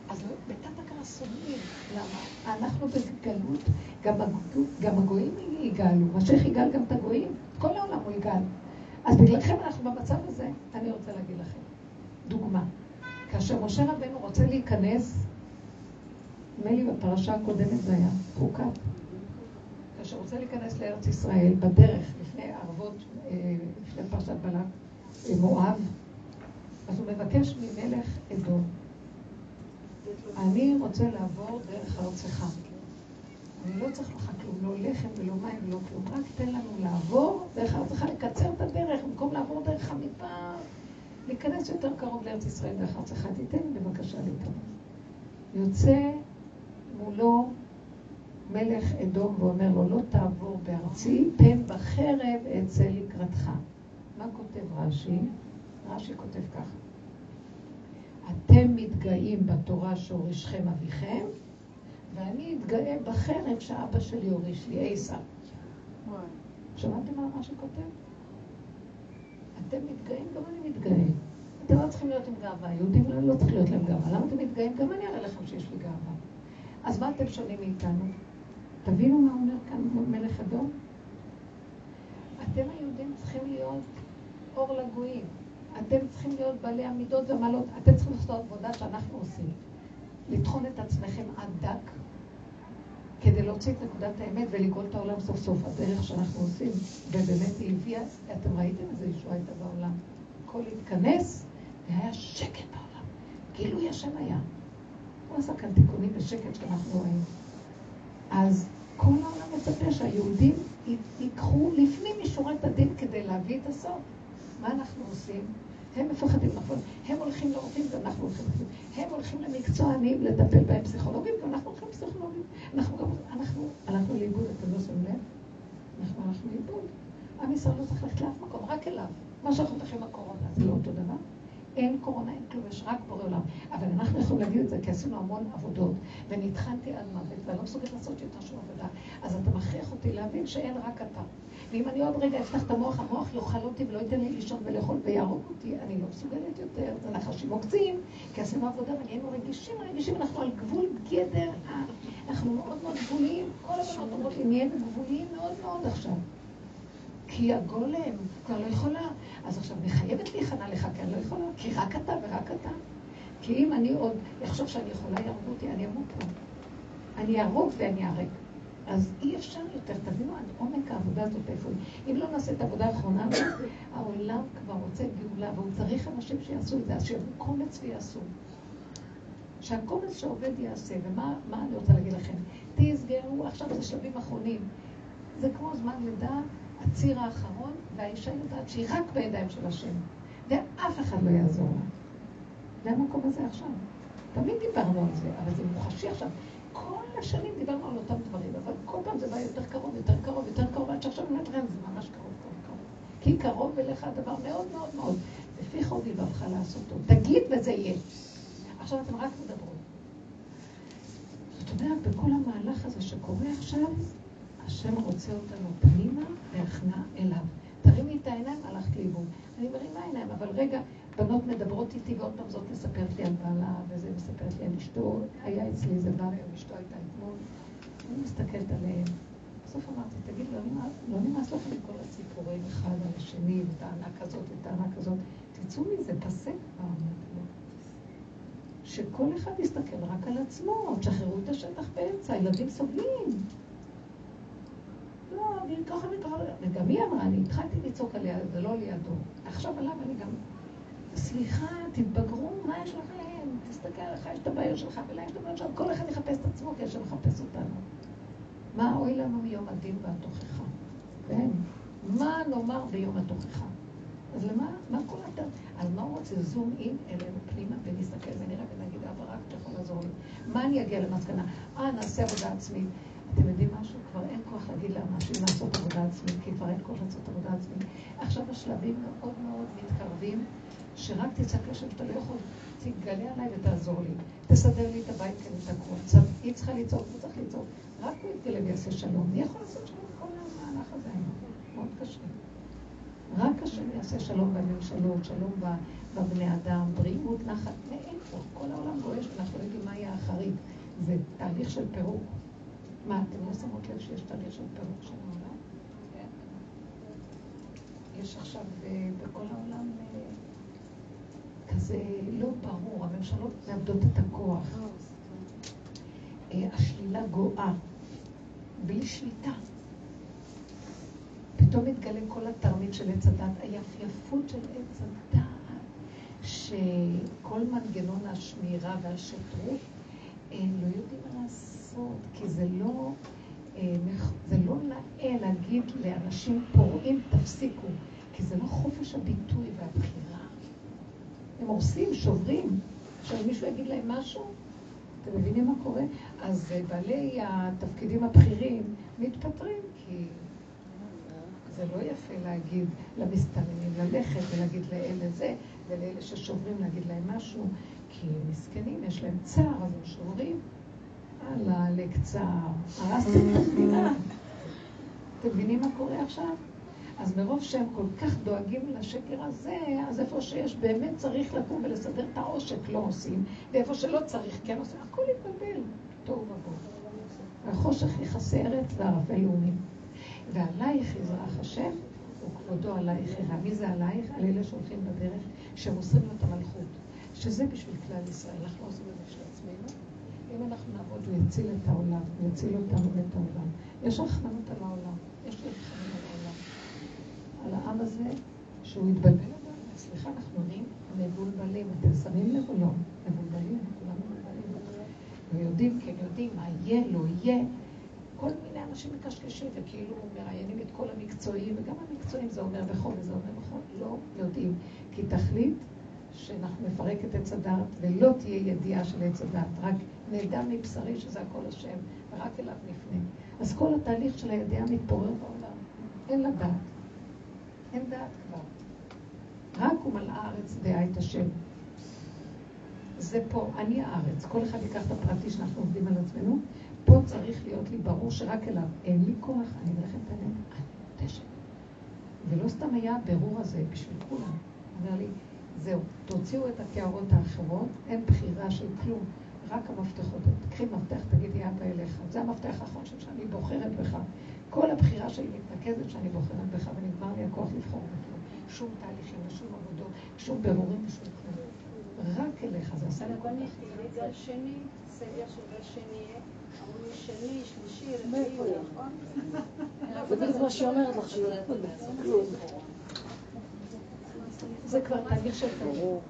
אז בתת הכרה שונאים. למה? אנחנו בגלות, גם, הגו, גם הגויים יגאלו, משיח יגאל גם את הגויים, כל העולם הוא יגאל. אז בגללכם אנחנו במצב הזה, אני רוצה להגיד לכם, דוגמה. כאשר משה רבנו רוצה להיכנס, נדמה לי בפרשה הקודמת זה היה, חוקת. רוצה להיכנס לארץ ישראל, בדרך, לפני ערבות, אה, לפני פרשת בלק, מואב, אז הוא מבקש ממלך אדום, אני רוצה לעבור דרך ארצך. אני לא צריך לך כלום, לא לחם ולא מים ולא כלום, רק תן לנו לעבור דרך ארצך, לקצר את הדרך, במקום לעבור דרך המדבר, להיכנס יותר קרוב לארץ ישראל דרך ארצך, תיתן לי בבקשה להיכנס. יוצא מולו מלך אדום ואומר לו, לא תעבור בארצי, פן בחרב אצא לקראתך. מה כותב רש"י? רש"י כותב ככה. אתם מתגאים בתורה שהורישכם אביכם, ואני אתגאה בחרב שאבא שלי הוריש לי, עשיו. שמעתם מה רש"י כותב? אתם מתגאים, גם אני מתגאה. אתם לא צריכים להיות עם גאווה, יהודים לא, צריך להיות להם גאווה. למה אתם מתגאים? גם אני אראה לכם שיש לי גאווה. אז מה אתם שונים מאיתנו? תבינו מה אומר כאן מלך אדום? אתם היהודים צריכים להיות אור לגויים. אתם צריכים להיות בעלי המידות והמעלות. אתם צריכים לעשות עבודה שאנחנו עושים. לטחון את עצמכם עד דק, כדי להוציא את נקודת האמת ולגאול את העולם סוף סוף, הדרך שאנחנו עושים. ובאמת היא הביאה, אתם ראיתם איזה ישועה הייתה בעולם. הכל התכנס, והיה שקט בעולם. גילוי השם היה. הוא עשה כאן תיקונים בשקט שאנחנו רואים. אז כל העולם מצפה שהיהודים ייקחו לפנים משורת הדין כדי להביא את הסוף. מה אנחנו עושים? הם מפחדים נכון. הם הולכים לרופאים ואנחנו הולכים לרופאים. הם הולכים למקצוענים לטפל בהם פסיכולוגים ואנחנו הולכים לפסיכולוגים. אנחנו גם, אנחנו הלכנו לאיבוד, אתם לא שמים לב? אנחנו הלכנו לאיבוד. עם ישראל לא צריך ללכת לאף מקום, רק אליו. מה שאנחנו הולכים בקורונה, זה לא אותו דבר? אין קורונה, אין כלום, יש רק בורא עולם. אבל אנחנו יכולים להגיד את זה כי עשינו המון עבודות, ונטחנתי עד מוות, ואני לא מסוגלת לעשות יותר שום עבודה. אז אתה מכריח אותי להבין שאין רק אתה. ואם אני עוד רגע אפתח את המוח, המוח יאכל אותי ולא ייתן לי לישון ולאכול ויהרוג אותי, אני לא מסוגלת יותר. זה נחשים עוקצים, כי עשינו עבודה ונהיינו רגישים, רגישים, אנחנו על גבול גדר, אנחנו מאוד מאוד גבוליים. כל הבנות אומרות לי, נהיינו גבוליים מאוד מאוד עכשיו. כי הגולם כבר לא יכולה. אז עכשיו, אני חייבת להיכנע לך, כי אני לא יכולה, כי רק אתה ורק אתה. כי אם אני עוד אחשוב שאני יכולה, יהרגו אותי, אני אמות פה. אני אהרוג ואני אהרג. אז אי אפשר יותר, תבינו עד עומק העבודה הזאת איפה היא. אם לא נעשה את העבודה האחרונה, העולם כבר רוצה גאולה, והוא צריך אנשים שיעשו את זה, אז שיבואו קומץ ויעשו. שהקומץ שעובד יעשה, ומה אני רוצה להגיד לכם? תסגרו, עכשיו זה שלבים אחרונים. זה כמו זמן לידה, הציר האחרון, והאישה יודעת שהיא רק בידיים של השם, ואף אחד לא יעזור לה. זה המקום הזה עכשיו. תמיד דיברנו על זה, אבל זה מוחשי עכשיו. כל השנים דיברנו על אותם דברים, אבל כל פעם זה בא יותר קרוב, יותר קרוב, יותר קרוב, עד שעכשיו אני אומרת זה ממש קרוב, קרוב, קרוב. כי קרוב אליך הדבר מאוד מאוד מאוד. לפי חוד לבבך לעשותו. תגיד וזה יהיה. עכשיו אתם רק מדברות. זאת אומרת, בכל המהלך הזה שקורה עכשיו, השם רוצה אותנו פנימה והכנעה אליו. תרימי את העיניים, הלכת לאיבוד. אני מרימה עיניים, אבל רגע, בנות מדברות איתי, ועוד פעם זאת מספרת לי על בעלה, וזה מספרת לי על אשתו. היה אצלי איזה בעל היום, אשתו הייתה אתמול. אני מסתכלת עליהם. בסוף אמרתי, תגיד, לא, לא נמאס לכם כל הסיפורים אחד על השני, וטענה כזאת וטענה כזאת. תצאו מזה, פסק כבר. שכל אחד יסתכל רק על עצמו, תשחררו את השטח באמצע, הילדים סובלים. אני ככה וככה, וגם היא אמרה, אני התחלתי לצעוק עליה, זה לא לידו. עכשיו עליו אני גם, סליחה, תתבגרו, מה יש עליהם? תסתכל עליך, יש את הבעיות שלך, ולהם יש את הבעיות שלך, כל אחד יחפש את עצמו, כי השם מחפש אותנו. מה אוי לנו מיום הדין והתוכחה? כן? מה נאמר ביום התוכחה? אז למה, מה כל הטעם? אז מה הוא רוצה? זום אין אלינו פנימה ונסתכל ונראה ונגיד, אבא רק אתה יכול לעזור לי. מה אני אגיע למסקנה? אה, נעשה עבודה עצמית. אתם יודעים משהו? כבר אין כוח להגיד לאנשים לעשות עבודה עצמית, כי כבר אין כוח לעשות עבודה עצמית. עכשיו השלבים מאוד מאוד מתקרבים, שרק תצעק לשם שאתה לא יכול, תגלה עליי ותעזור לי. תסדר לי את הבית את הכל. היא צריכה לצעוק, הוא צריך לצעוק. רק הוא יתגלה ויעשה שלום. מי יכול לעשות שלום בכל המהלך הזה? מאוד קשה. רק השם יעשה שלום בממשלות, שלום בבני אדם, בריאות, נחת, מאיפה? כל העולם גועש ואנחנו יודעים מה יהיה החריג. זה תהליך של פירוק. מה, אתם לא שמות לב שיש תהליך של פירוק של העולם? כן. יש עכשיו אה, בכל העולם אה, כזה לא ברור, הממשלות מאבדות את הכוח. אה, השלילה גואה, בלי שליטה. פתאום מתגלה כל התרמית של עץ הדת, היפייפות של עץ הדת, שכל מנגנון השמירה והשטרות, הם לא יודעים מה לעשות, כי זה לא, אה, זה לא נאה להגיד לאנשים פורעים, תפסיקו, כי זה לא חופש הביטוי והבחירה. הם הורסים, שוברים. עכשיו, מישהו יגיד להם משהו, אתם מבינים מה קורה? אז אה, בעלי התפקידים הבכירים מתפטרים, כי זה לא יפה להגיד למסתננים ללכת ולהגיד לאלה זה, ולאלה ששוברים להגיד להם משהו, כי מסכנים, יש להם צער, אז הם שוברים. הלאה, לקצר, הרסתם את המדינה. אתם מבינים מה קורה עכשיו? אז מרוב שהם כל כך דואגים לשקר הזה, אז איפה שיש באמת צריך לקום ולסדר את העושק, לא עושים, ואיפה שלא צריך, כן עושים, הכל יתבלבל. טוב ובוא. והחושך יכסה ארץ וערבי לאומים. ועלייך יזרח השם, וכבודו עלייך יראה. מי זה עלייך? על אלה שהולכים בדרך, שמוסרים לו את המלכות. שזה בשביל כלל ישראל. אנחנו לא עושים את זה בשביל עצמנו. אם אנחנו נעבוד, הוא יציל את העולם, הוא יציל אותנו ואת העולם. יש רחמנות על העולם, יש לי רחמנות על העולם. על העם הזה, שהוא התבלבל סליחה, אנחנו נראים מבולבלים. אתם שמים לב או לא? מבולבלים, כולם מבולבלים. ויודעים, כן יודעים, מה יהיה, לא יהיה. כל מיני אנשים מקשקשים וכאילו מראיינים את כל המקצועיים, וגם המקצועיים זה אומר נכון וזה אומר נכון, לא יודעים. כי תחליט שאנחנו נפרק את עץ הדעת ולא תהיה ידיעה של עץ הדעת, רק נדע מבשרי שזה הכל השם, ורק אליו נפנה. אז כל התהליך של הידיעה מתפורר בעולם, אין לה דעת. אין דעת כבר. רק הוא מלאה הארץ דעה את השם. זה פה, אני הארץ, כל אחד ייקח את הפרטי שאנחנו עובדים על עצמנו, פה צריך להיות לי ברור שרק אליו אין לי כוח, אני מלאכת עליהם, אני מותשת. ולא סתם היה הבירור הזה בשביל כולם. אומר לי, זהו, תוציאו את הקערות האחרות, אין בחירה של כלום, רק המפתחות. תקחי מפתח, תגידי אבא אליך. זה המפתח האחרון שאני בוחרת בך. כל הבחירה שלי מתנקזת שאני בוחרת בך, ונגמר לי הכוח לבחור בכלום. שום תהליכים ושום עבודות, שום בירורים ושום כלום. רק אליך, זה עשה לי כל כך. גל שני, סגר של גל שני, אמרו לי שני, שלישי, רביעי, נכון? זה בדיוק מה שהיא אומרת לך, כלום. זה כבר תהליך של פירוק.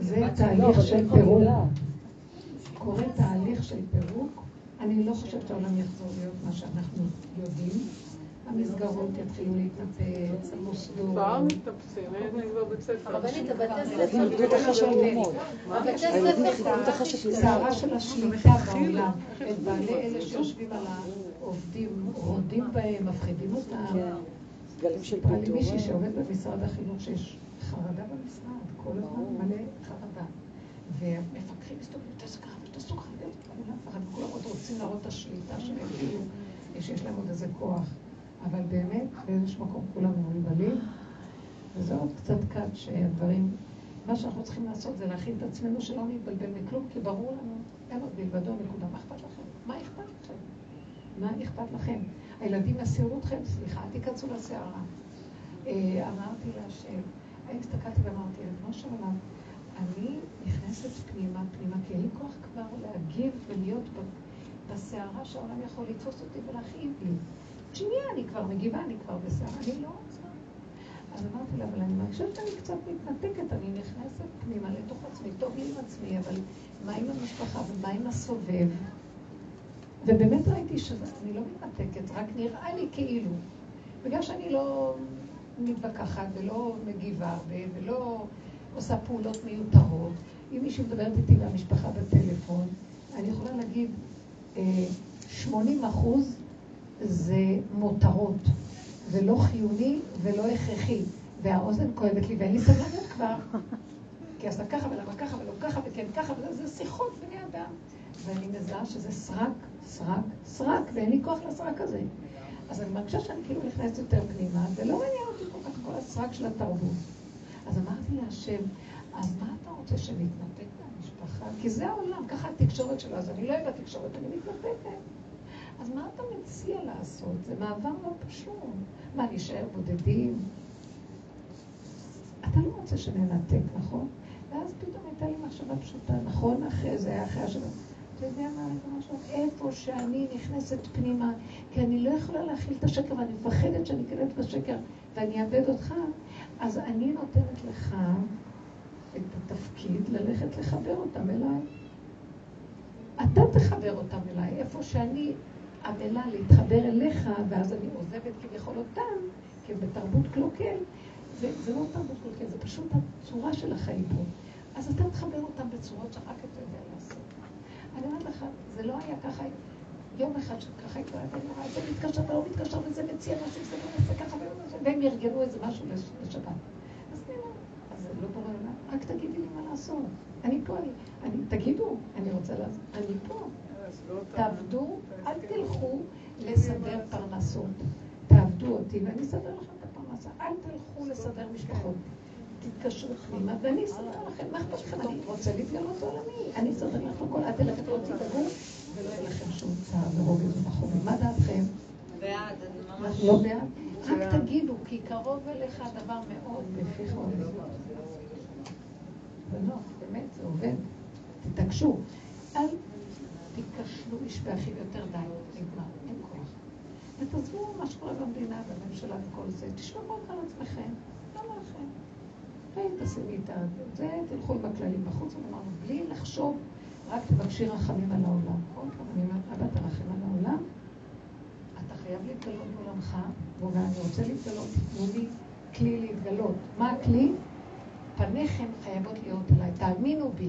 זה תהליך של פירוק. קורה תהליך של פירוק. אני לא חושבת שהעולם יחזור להיות מה שאנחנו יודעים. המסגרות יתחילו להתנפץ, המוסדות. כבר מתנפצים, אין כבר בית ספר. הרבנית, הבתי הילדים איבדו את החשק ללמוד. סערה של השליטה בעולם. את בעלי אלה שיושבים על העובדים, רודים בהם, מפחידים אותם. כן. גלים של לי פיטורים. מישהי שעובד במשרד החינוך שיש חרדה במשרד, כל הזמן מלא חרדה. ומפקחים מסתובבים, תעשו ככה ותעשו ככה, כולם מפחדים, כולם עוד רוצים להראות את השליטה שלהם, כאילו, שיש להם עוד איזה כוח. אבל באמת, באיזשהו מקום כולם מבולבלים, וזה עוד קצת קט שהדברים, מה שאנחנו צריכים לעשות זה להכין את עצמנו שלא נתבלבל מכלום, כי ברור לנו, אין עוד מלבדו נקודה, מה אכפת לכם? מה אכפת לכם? מה אכפת לכם? הילדים יסירו אתכם, סליחה, אל תיכנסו לסערה. אמרתי להשם, הסתכלתי ואמרתי, ריבונו של עולם, אני נכנסת פנימה, פנימה, כי אין לי כוח כבר להגיב ולהיות בסערה שהעולם יכול לתפוס אותי ולהכאיב לי. שנייה, אני כבר מגיבה, אני כבר בסערה, אני לא רוצה. אז אמרתי לה, אבל אני מרגישה שאני קצת מתנתקת, אני נכנסת פנימה לתוך עצמי, טוב לי עם עצמי, אבל מה עם המשפחה ומה עם הסובב? ובאמת ראיתי שאני לא מתנתקת, רק נראה לי כאילו. בגלל שאני לא מתווכחת ולא מגיבה ולא עושה פעולות מיותרות. אם מישהי מדברת איתי מהמשפחה בטלפון, אני יכולה להגיד, אה, 80 אחוז זה מותרות, ולא חיוני ולא הכרחי, והאוזן כואבת לי ואין לי סבלנות כבר. כי עשה ככה ולמה ככה ולא ככה וכן ככה, וזה שיחות בני אדם. ואני מזהה שזה סרק, סרק, סרק, ואין לי כוח לסרק הזה. אז אני מרגישה שאני כאילו נכנסת יותר פנימה, ולא מעניין אותי כל כך כל הסרק של התרבות. אז אמרתי להשם, אז מה אתה רוצה שנתנתק מהמשפחה? כי זה העולם, ככה התקשורת שלו, אז אני לא אוהב התקשורת, אני מתנתקת. אז מה אתה מציע לעשות? זה מעבר לא פשוט. מה, נשאר בודדים? אתה לא רוצה שננתק, נכון? ואז פתאום הייתה לי מחשבה פשוטה, נכון? אחרי זה היה אחרי השבוע. אתה יודע מה? איפה שאני נכנסת פנימה, כי אני לא יכולה להכיל את השקר, ואני מפחדת שאני אכנס בשקר ואני אאבד אותך, אז אני נותנת לך את התפקיד ללכת לחבר אותם אליי. אתה תחבר אותם אליי, איפה שאני עמלה להתחבר אליך, ואז אני עוזבת כביכול אותם, כי הם בתרבות קלוקל. זה, זה לא תרבות קלוקל, זה פשוט הצורה של החיים פה. אז אתה תחבר אותם בצורות שרק אתה יודע לעשות. אני אומרת לך, זה לא היה ככה, יום אחד שככה התקראת, אני רואה, זה מתקשר ולא מתקשר, וזה מציע משהו, וזה לא מציע ככה, והם ארגנו איזה משהו לשבת. אז אני אומרת, אז זה לא בורא עולם, רק תגידי לי מה לעשות. אני פה, אני, אני, תגידו, אני רוצה לעשות, אני פה. תעבדו, אל תלכו לסדר פרנסות. תעבדו אותי ואני אסדר לכם את הפרנסה. אל תלכו לסדר משפחות. תתקשרו פנימה ואני אסדר לכם. מה אכפת לכם? אני רוצה להתגלות עולמי. אני אסדר לכם הכל. אל תלכת לא תדאגו ולא יהיה לכם שום צער ורוגז ומחומים. מה דעתכם? בעד, אני ממש... לא בעד? רק תגידו, כי קרוב אליך הדבר מאוד בפיך. זה נוח, באמת, זה עובד. תתעקשו. אל תיכשלו איש באחיו יותר די, נגמר, אין כוח. ותעזבו מה שקורה במדינה, בממשלה וכל זה, תשמרו רק על עצמכם, למה לכם? כן, תשימי את זה, תלכו עם הכללים בחוץ, ואמרנו, בלי לחשוב, רק תבקשי רחמים על העולם. כל פעם אני אומרת, אבא תרחם על העולם, חייב להתגלות בעולמך, והוא אומר, אני רוצה להתגלות, תנו לי כלי להתגלות. מה הכלי? פניכם חייבות להיות עליי, תאמינו בי.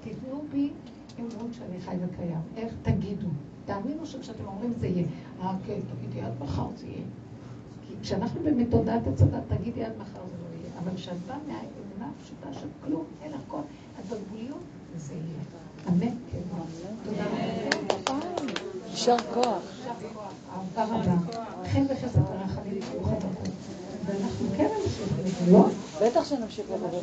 תיתנו בי אמון שאני חי וקיים. איך תגידו? תאמינו שכשאתם אומרים זה יהיה. אה, כן, תגידי עד מחר זה יהיה. כי כשאנחנו באמת הצדה, תגידי עד מחר זה. אבל כשאת באה מהאמונה הפשוטה של כלום, אין לך כוח, את בגבוליות, זה יהיה. אמן. תודה רבה. יישר כוח. אהבה רבה. חן וחסד ורחמים ברוך הבא. ואנחנו כן נמשיך לזה, לא? בטח שנמשיך לדבר.